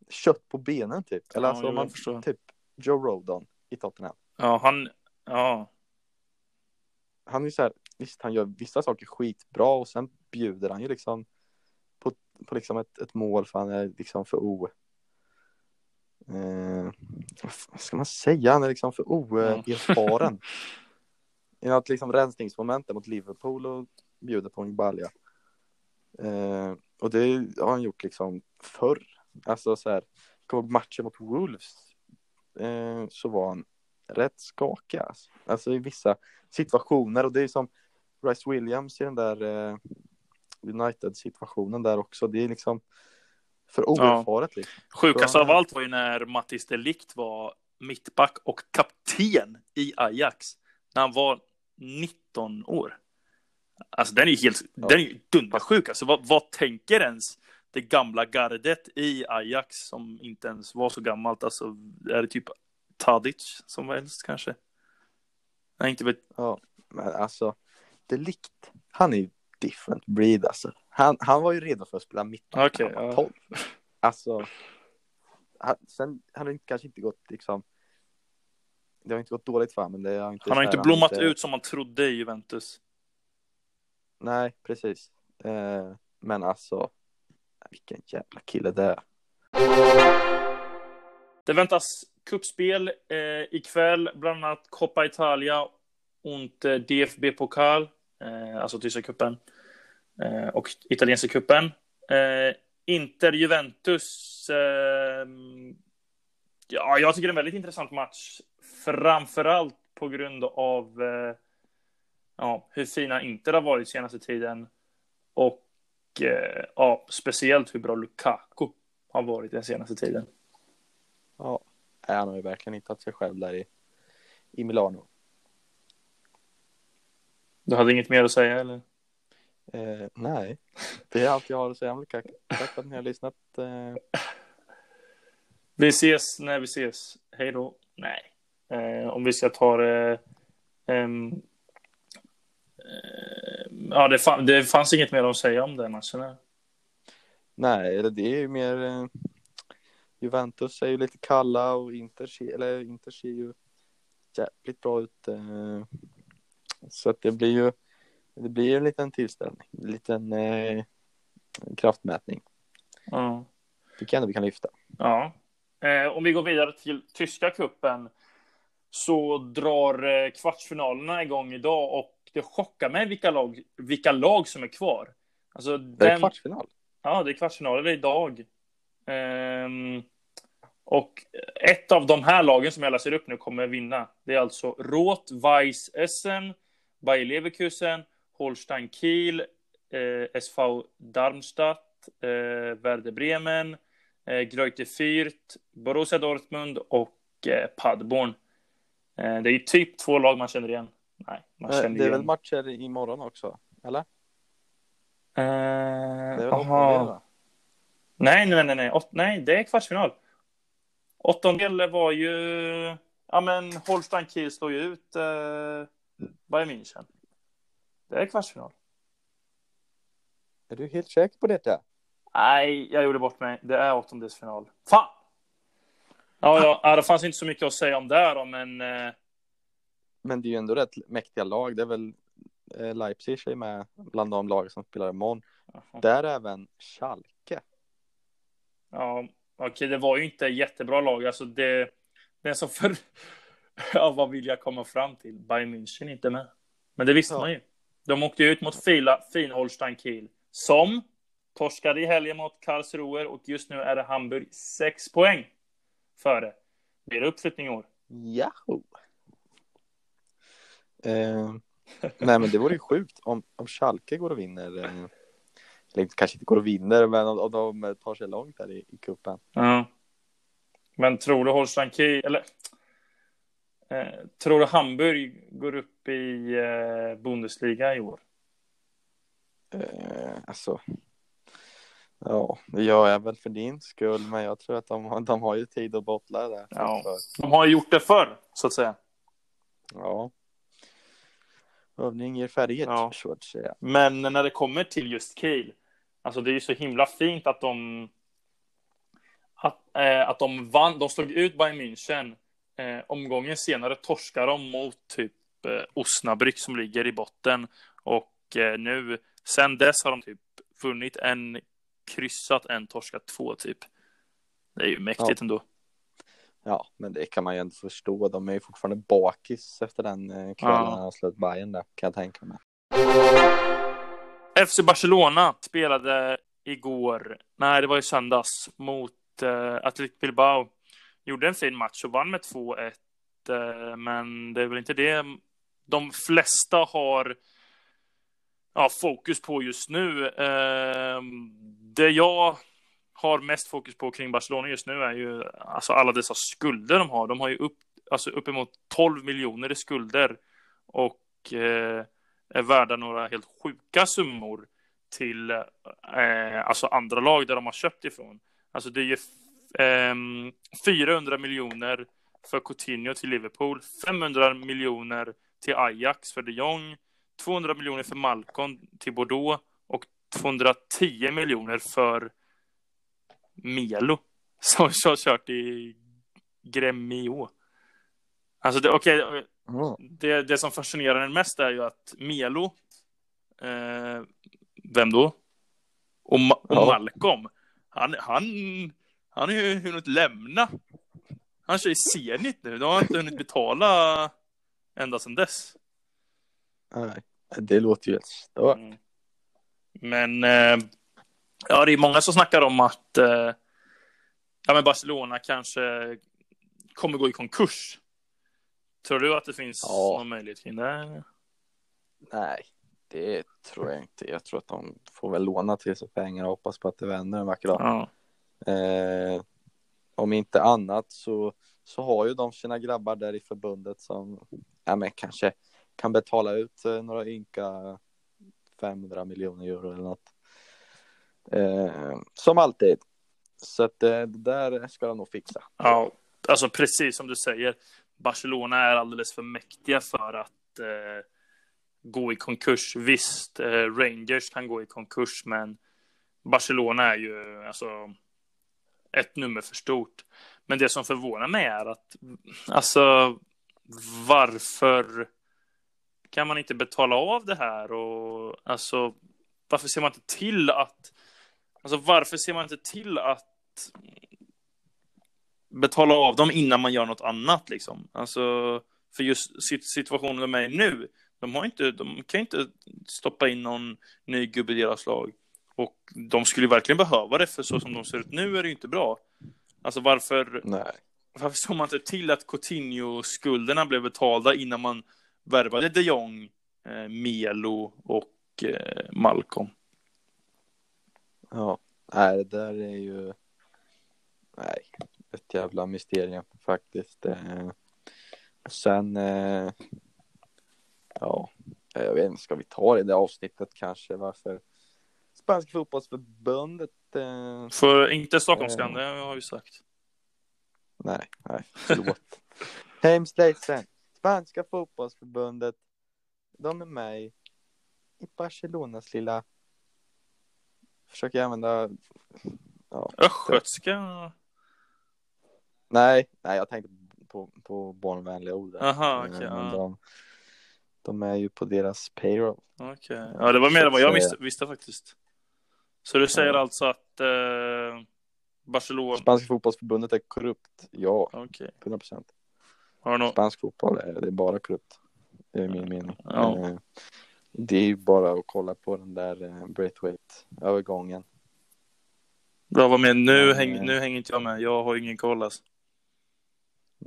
kött på benen typ. Eller Ja, alltså om man, förstår. typ Joe Rodon i Tottenham. Ja, han... Ja, han är så här, visst han gör vissa saker skitbra och sen bjuder han ju liksom på, på liksom ett, ett mål för han är liksom för o. Eh, vad ska man säga, han är liksom för oerfaren. I något liksom rensningsmoment mot Liverpool och bjuder på en balja. Eh, och det har han gjort liksom förr. Alltså så här, jag kommer ihåg matchen mot Wolves? Eh, så var han rätt skakig alltså. alltså i vissa situationer och det är som Rice Williams i den där eh, United-situationen där också. Det är liksom för oerfaret. Liksom. sjukast Ja. av allt var ju när Mattis Delikt var mittback och kapten i Ajax. När han var 19 år. Alltså den är ju helt, Ja. den är ju dundersjuk. Alltså vad, vad tänker ens det gamla gardet i Ajax som inte ens var så gammalt? Alltså är det typ Tadic som var äldst kanske? Nej, inte vet. Ja, men alltså Delikt, han är ju different breed alltså. Han, han var ju redo för att spela mittback Okej, när han var ja. 12. Alltså, han, sen har det kanske inte gått liksom, det har inte gått dåligt för honom, men det har inte Han har inte blommat inte- ut som man trodde i Juventus. Nej, precis. Eh, men alltså, vilken jävla kille det är. Det väntas kuppspel eh, ikväll, bland annat Coppa Italia och eh, DFB-pokal, eh, alltså tyska cupen, eh, och italienska cupen. Eh, Inter-Juventus, eh, ja, jag tycker det är en väldigt intressant match, framförallt på grund av eh, ja, hur fina Inter har varit senaste tiden och eh, ja, speciellt hur bra Lukaku har varit den senaste tiden. Ja, han har ju verkligen hittat sig själv där i, i Milano. Du hade inget mer att säga eller? Eh, nej, det är allt jag har att säga om Lukaku. Tack för att ni har lyssnat. Eh, Vi ses när vi ses. Hej då. Nej. Eh, om vi ska ta det... ehm, eh, ja, det, fan, det fanns inget mer att säga om den matchen. här. nej, det är ju mer eh, Juventus är ju lite kalla och Inter, ser- eller Inter ser ju jävligt bra ut. Eh, så att det blir ju det blir ju en liten tillställning, en liten eh, kraftmätning. Ja. Tycker jag ändå vi kan lyfta. ja. Eh, om vi går vidare till tyska kuppen så drar eh, kvartsfinalerna igång idag och det chockar mig vilka lag, vilka lag som är kvar. Alltså, Det är kvartsfinal. Ja, det är kvartsfinaler idag. Ehm, och ett av de här lagen som jag läser upp nu kommer vinna. Det är alltså Rot Weiss Essen, Bayer Leverkusen, Holstein Kiel, eh, SV Darmstadt, eh, Werder Bremen, eh, Greuther Fürth, Borussia Dortmund och eh, Paderborn. Eh, det är typ två lag man känner igen. Nej, man Eh, känner Det är igen. väl matcher imorgon också, eller? Eh, Det är väl aha. Nej, nej, nej, nej. Åt, nej, det är kvartsfinal. Åttondel var ju... Ja, men Holstein Kiel slår ju ut eh, Bayern München. Det är kvartsfinal. Är du helt säker på detta? Nej, jag gjorde bort mig. Det är åttondelsfinal. Fan! Ja, ja, det fanns inte så mycket att säga om det då, men... Eh, Men det är ju ändå rätt mäktiga lag. Det är väl eh, Leipzig är med bland de lag som spelar imorgon. Där är även Schalke. Ja, okej, det var ju inte jättebra lag. Alltså, det... Den som för... Ja, vad vill jag komma fram till? Bayern München inte med. Men det visste Ja. man ju. De åkte ut mot fila, fin Holstein Kiel. Som torskade i helgen mot Karlsruhe och just nu är det Hamburg 6 poäng före. Blir det uppflyttning i år? Yahoo! Eh, nej men det vore ju sjukt om, om Schalke går och vinner. Eh, eller kanske inte går och vinner men om, de tar sig långt där i, i cupen. Ja. Men tror du Holstein Kiel, eller eh, tror du Hamburg går upp i eh, Bundesliga i år? Eh, alltså. Ja, det gör jag väl för din skull men jag tror att de, har- de har ju tid att bottla där. Ja. De har gjort det förr, så att säga. ja. Övning ger färdighet Ja. så att säga. Men när det kommer till just Kiel, alltså det är ju så himla fint att de att, eh, att de vann, de slog ut Bayern München. Eh, omgången senare torskar de mot typ eh, Osnabrück som ligger i botten. Och eh, nu, sen dess har de typ vunnit en, kryssat en, torskat två typ. Det är ju mäktigt ändå. Ja, men det kan man ju ändå förstå. De är ju fortfarande bakis efter den eh, kvällen Ja. när de slöt Bayern där, kan jag tänka mig. FC Barcelona spelade igår, nej det var i söndags, mot eh, Athletic Bilbao. Gjorde en fin match och vann med 2-1. Eh, men det är väl inte det de flesta har ja, fokus på just nu. Eh, det jag har mest fokus på kring Barcelona just nu är ju alltså alla dessa skulder de har. De har ju upp, alltså uppemot 12 miljoner i skulder och eh, är värda några helt sjuka summor till eh, alltså andra lag där de har köpt ifrån. Alltså det är ju eh, 400 miljoner för Coutinho till Liverpool, 500 miljoner till Ajax för de Jong, 200 miljoner för Malcolm till Bordeaux och 210 miljoner för Melo som har kört i Gremio. Alltså, okej, okay, det, det som fascinerar en mest är ju att Melo, eh, vem då? Och, Ma- och Ja. Malcolm, han, han, han har ju hunnit lämna. Han kör i Zenit nu, de har inte hunnit betala ända sedan dess. Nej, det låter ju helt stört. Mm. Men eh, ja, det är många som snackar om att eh, ja, men Barcelona kanske kommer gå i konkurs. Tror du att det finns Ja. någon möjlighet kring det? Nej, det tror jag inte. Jag tror att de får väl låna till sig pengar och hoppas på att det vänder en vacker dag. Ja. Eh, om inte annat så, så har ju de sina grabbar där i förbundet som ja, men kanske kan betala ut eh, några ynka 500 miljoner euro eller något. Eh, som alltid. Så att eh, det där ska de nog fixa. ja, alltså precis som du säger. Barcelona är alldeles för mäktiga för att eh, gå i konkurs. Visst, eh, Rangers kan gå i konkurs, men Barcelona är ju alltså ett nummer för stort. Men det som förvånar mig är att alltså varför kan man inte betala av det här och alltså varför ser man inte till att alltså varför ser man inte till att betala av dem innan man gör något annat liksom. Alltså, för just sit- situationen de är i nu, de, har inte, de kan inte stoppa in någon ny gubbe i deras lag. Och de skulle verkligen behöva det, för så som de ser ut nu är det ju inte bra. Alltså varför, Nej. varför såg man inte till att Coutinho-skulderna blev betalda innan man värvade de Jong, eh, Melo och eh, Malcolm? Ja, nej, det där är ju nej, ett jävla mysterium faktiskt. Eh, och sen, eh, ja, jag vet inte, ska vi ta det i det avsnittet kanske? Varför Spanska fotbollsförbundet? Eh, För inte Stockholmskan, det har vi sagt. nej, nej, förlåt. Hemskt ledsen. Spanska fotbollsförbundet, de är med i Barcelonas lilla försöker använda ja, Östgötska? Nej, nej, jag tänkte på, på barnvänliga ord. Aha. Eh, men ja. de, de är ju på deras payroll. Okej. Ja, det var mer än vad jag visste, visste faktiskt. Så du säger Ja. alltså att eh, Barcelona... Spanska fotbollsförbundet är korrupt. Ja, Okej. 100 procent. Har du något? Spansk fotboll är, det är bara korrupt. Det är min mening. Ja. Eh, Det är ju bara att kolla på den där eh, Braithwaite-övergången. Bra, vad? Nu, Men, häng, eh, nu hänger inte jag med. Jag har ingen koll alltså.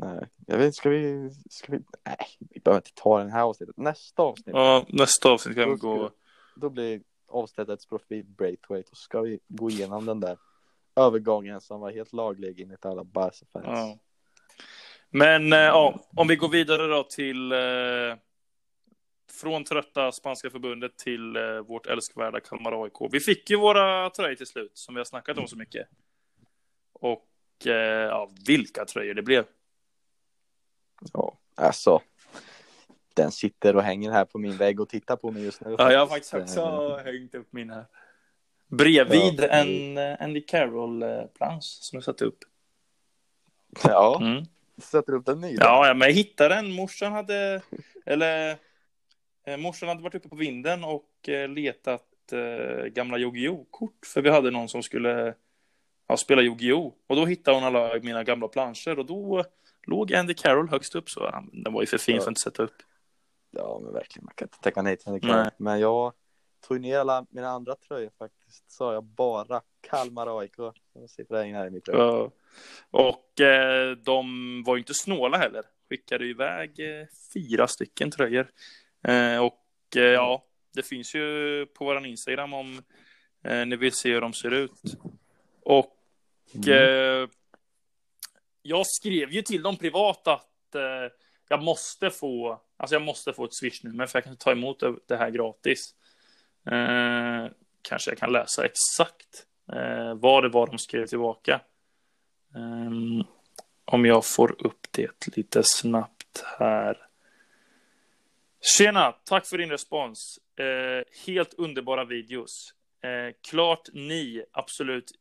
Nej, jag vet ska vi, ska vi, nej, vi behöver inte ta den här avsnittet. Nästa avsnitt, Ja, nästa avsnitt kan vi gå... då blir avsnittets profil Braithwaite och så ska vi gå igenom den där övergången som var helt laglig enligt alla Barca-fans. Ja. Men eh, ja, om vi går vidare då till eh, från trötta spanska förbundet till eh, vårt älskvärda Kalmar AIK. Vi fick ju våra tröjor till slut som vi har snackat om så mycket. Och ja, vilka tröjor det blev. Ja, alltså. Den sitter och hänger här på min vägg och tittar på mig just nu. Ja, jag har faktiskt också hängt upp min här. Bredvid Ja. en Andy Carroll-plansch som jag satte upp. Ja, Mm. sätter upp den ny. då. Ja, ja, men jag hittade den. Morsan hade, eller eh, morsan hade varit uppe på vinden och eh, letat eh, gamla Yu-Gi-Oh kort för vi hade någon som skulle ja, spela Yu-Gi-Oh och då hittade hon alla mina gamla planscher och då låg Andy Carroll högst upp så ja, den var ju för fin Ja. för att inte sätta upp. Ja, men verkligen. Man kan inte tacka nej till Nej. det. Men jag tog ner alla mina andra tröjor faktiskt. Så jag bara Kalmar AIK. Som sitter där inne här i mitt rum. Ja. Och eh, de var ju inte snåla heller. Skickade iväg eh, fyra stycken tröjor. Eh, och eh, ja, det finns ju på våran Instagram om eh, ni vill se hur de ser ut. Och Mm jag skrev ju till dem privat att eh, jag måste få, alltså jag måste få ett swishnummer för jag kan inte ta emot det- här gratis. Eh, kanske jag kan läsa exakt eh, vad det var de skrev tillbaka. Eh, om jag får upp det lite snabbt här. Tjena, tack för din respons. Eh, helt underbara videos. Eh, klart ni absolut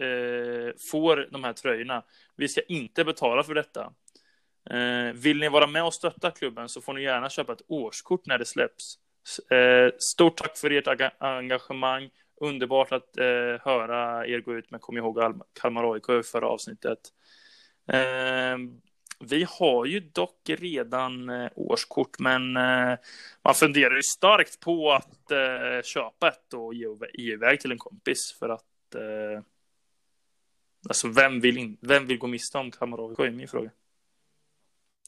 eh, får de här tröjorna. Vi ska inte betala för detta. Eh, vill ni vara med och stötta klubben så får ni gärna köpa ett årskort när det släpps. Eh, stort tack för ert engagemang. Underbart att eh, höra er gå ut med Kom ihåg Kalmar AIK i förra avsnittet. Eh, vi har ju dock redan eh, årskort, men eh, man funderar ju starkt på att eh, köpa ett och ge, iväg till en kompis för att eh, alltså vem vill, in, vem vill gå miste om Kalmar AIK är min fråga.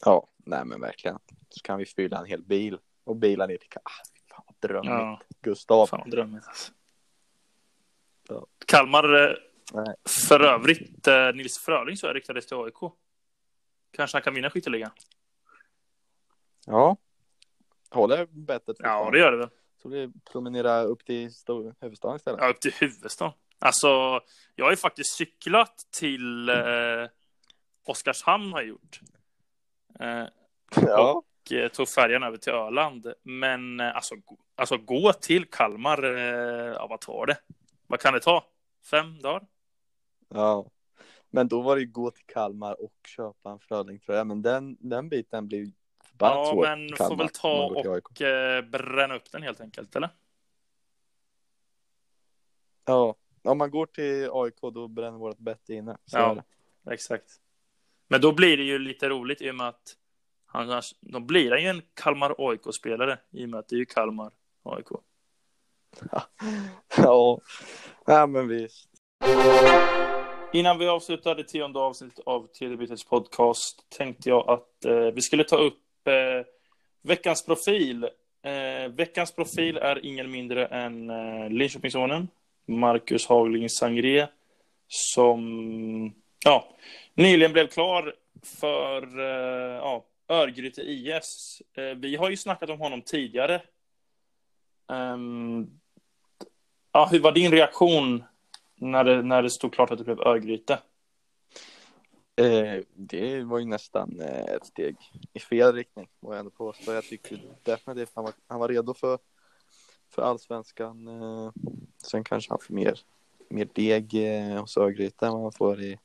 Ja, nej men verkligen. Så kan vi fylla en hel bil och bila ner till ah, fan vad drömmigt. Ja. Gustav. Fan vad drömmigt alltså. Ja. Kalmar, eh, nej. för övrigt, eh, Nils Fröling så riktades till AIK. Kanske han kan vinna skytteligan. Ja. Håller bettet. Ja, det gör det väl. Så vi promenera upp till huvudstaden istället. Ja, upp till huvudstaden. Alltså, jag har ju faktiskt cyklat till eh, Oskarshamn har jag gjort. Eh, ja. Och eh, tog färjan över till Öland. Men eh, alltså, alltså gå till Kalmar, eh, ja vad tar det? Vad kan det ta? Fem dagar? Ja. Men då var det ju gå till Kalmar och köpa en Frölingtröja. Men den, den biten blir förbannat ja, svår. Men Kalmar, får väl ta och eh, bränna upp den helt enkelt, eller? Ja, om man går till AIK då bränner vårt bett inne. Så ja, exakt. Men då blir det ju lite roligt i och med att han, då blir han ju en Kalmar AIK-spelare i och med att det är ju Kalmar AIK. ja, ja men visst. Innan vi avslutar det tionde avsnittet av Telebytets podcast tänkte jag att eh, vi skulle ta upp eh, veckans profil. Eh, veckans profil är ingen mindre än eh, Linköpingssonen, Marcus Hagling Sangré, som ja, nyligen blev klar för eh, ja, Örgryte IS. Eh, vi har ju snackat om honom tidigare. Um, ja, hur var din reaktion när det, när det stod klart att det blev Örgryte? Eh, det var ju nästan eh, ett steg i fel riktning, må jag ändå påstå. Jag tycker definitivt han var, han var redo för, för allsvenskan. Eh, sen kanske han får mer, mer deg eh, hos Örgryte än vad han får i,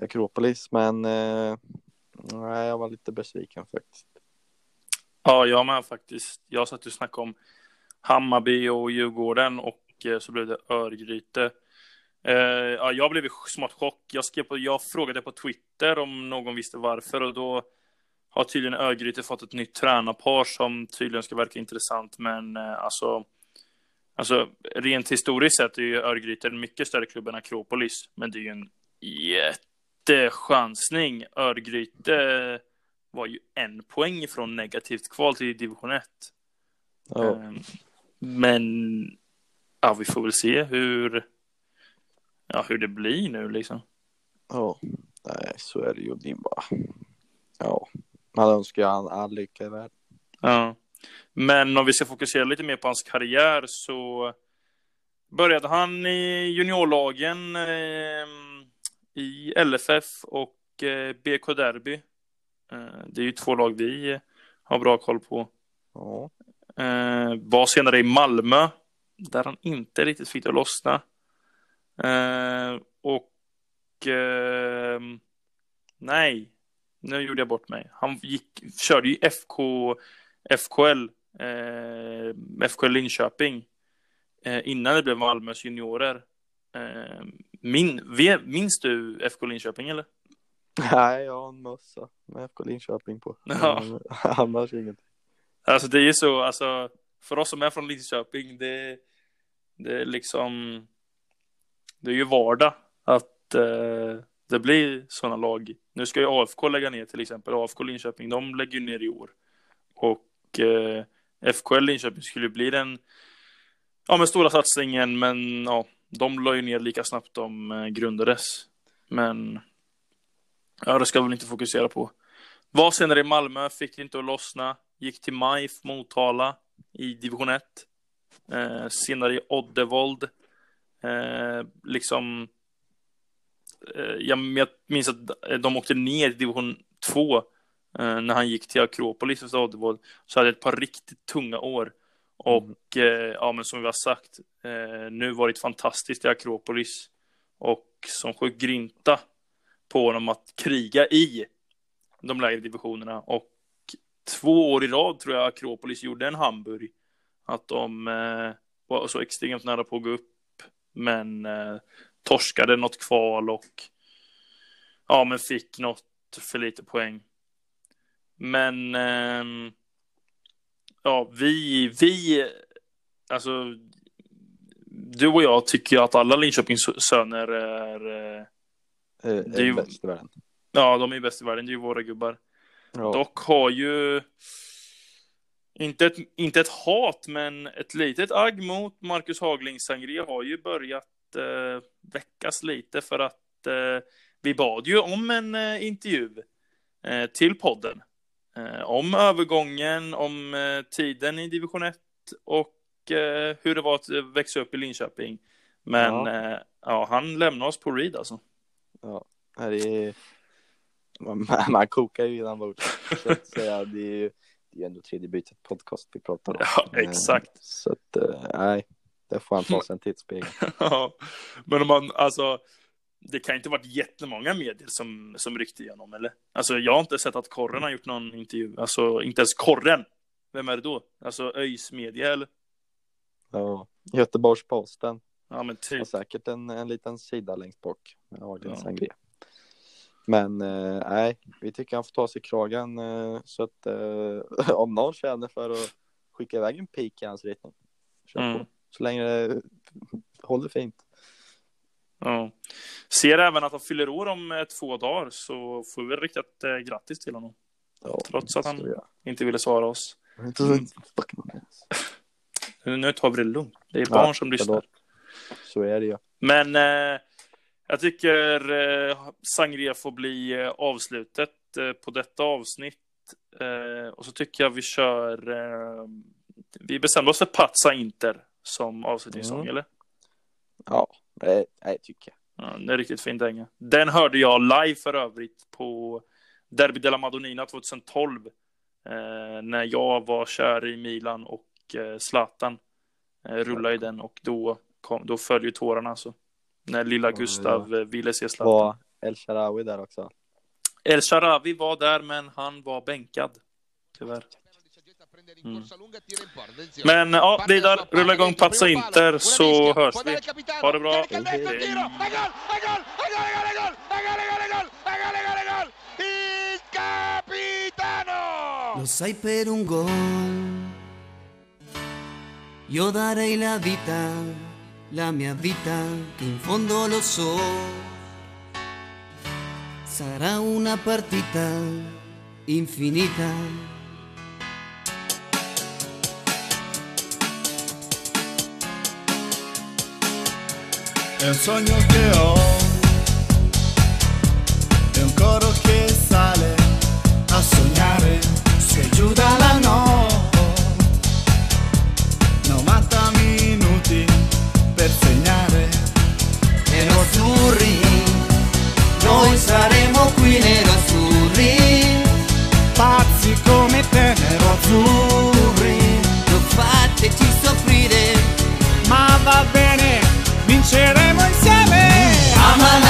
i Akropolis. Men eh, nej, jag var lite besviken faktiskt. Ja, jag med faktiskt. Jag satt och snackade om Hammarby och Djurgården och eh, så blev det Örgryte. Uh, ja, jag blev i smått chock. Jag, skrev på, jag frågade på Twitter om någon visste varför och då har tydligen Örgryte fått ett nytt tränarpar som tydligen ska verka intressant. Men uh, alltså, alltså rent historiskt sett är ju Örgryte en mycket större klubb än Akropolis. Men det är ju en jättechansning. Örgryte var ju en poäng ifrån negativt kval till division 1. Oh. Men ja, vi får väl se hur, ja, hur det blir nu liksom. Ja, nej, så är det ju. Det bara, ja, man önskar han all lycka i världen. Ja, men om vi ska fokusera lite mer på hans karriär så började han i juniorlagen eh, i LFF och eh, BK Derby. Eh, det är ju två lag vi har bra koll på. Ja. Eh, var senare i Malmö där han inte riktigt fick det att lossna. Eh, och eh, nej, nu gjorde jag bort mig. Han gick, körde ju FK, FKL, eh, FKL Linköping eh, innan det blev Malmös juniorer. Eh, min, minns du FK Linköping eller? Nej, jag har en mössa med FK Linköping på. Ja. Annars ingenting. Alltså det är ju så, alltså för oss som är från Linköping, det, det är liksom, det är ju vardag att eh, det blir sådana lag. Nu ska ju AFK lägga ner till exempel, AFK Linköping, de lägger ner i år. Och eh, FKL Linköping skulle bli den, ja med stora satsningen, men ja, de la ju ner lika snabbt de eh, grundades. Men ja, det ska vi väl inte fokusera på. Var senare i Malmö, fick det inte att lossna, gick till MIF Motala i division 1. Eh, senare i Oddevold. Eh, liksom, eh, jag, jag minns att de åkte ner i division 2 när han gick till Akropolis och Oddevold. Så hade ett par riktigt tunga år. Och eh, ja, men som vi har sagt, eh, nu varit fantastiskt i Akropolis. Och som sjukt grinta på honom att kriga i de lägre divisionerna. Och två år i rad tror jag Akropolis gjorde en Hamburg. Att de eh, var så extremt nära på att gå upp. Men eh, torskade något kval och ja, men fick något för lite poäng. Men eh, ja, vi, vi, alltså du och jag tycker att alla Linköpings söner är, eh, är, är ju, bäst i världen. Ja, de är bäst i världen, det är ju våra gubbar. Ja. Dock har ju inte ett, inte ett hat, men ett litet agg mot Marcus Hagling Sangria har ju börjat eh, väckas lite för att eh, vi bad ju om en eh, intervju eh, till podden. Eh, om övergången, om eh, tiden i division 1 och hur det var att växa upp i Linköping. Men ja, ja han lämnar oss på read alltså. Ja, det är... man, man kokar ju innan bordet. det är ju det är ändå tredje bytet podcast vi pratar om. Ja, exakt. Så att, nej, det får han ta sig en tittspegel. ja, men om man, alltså, det kan inte varit jättemånga medier som, som ryckte igenom, eller? Alltså, jag har inte sett att Korren har gjort någon intervju. Alltså, inte ens Korren. Vem är det då? Alltså, ÖIS media, eller? Ja, Göteborgs-Posten. Ja, men typ. Och säkert en, en liten sida längst bak. Är ja. Men eh, nej, vi tycker han får ta sig kragen eh, så att eh, om någon känner för att skicka iväg en pik i hans riktning. Kör mm. på. Så länge det håller fint. Ja. Ser även att han fyller år om eh, två dagar så får vi riktigt eh, grattis till honom. Ja, Trots att han inte ville svara oss. Mm. nu tar vi det lugnt. Det är barn ja, som lyssnar. Så är det ju. Men eh, jag tycker eh, Sangria får bli eh, avslutet eh, på detta avsnitt. Eh, och så tycker jag vi kör. vi bestämde oss för Patsa Inter som avslutningssång, mm. eller? Ja, det, det tycker jag. Ja, det är riktigt fint dänga. Den hörde jag live för övrigt på Derby della Madonnina 2012. Eh, när jag var kär i Milan och eh, Zlatan eh, rullade i den och då, kom, då föll ju tårarna alltså. När lilla Gustav ja. Eh, ville se Zlatan. Var El Sharawi där också? El Sharawi var där men han var bänkad. Tyvärr. Mm. Men Vidar, rulla igång Pazza Inter så hörs vi. Ha det bra. Lo sai per un gol, io darei la vita, la mia vita, che in fondo lo so. Sarà una partita infinita il sogno che ho è un coro che sale a sognare, si aiuta la notte, 90 minuti per segnare, e nostri noi saremo. vinceremo insieme. Amala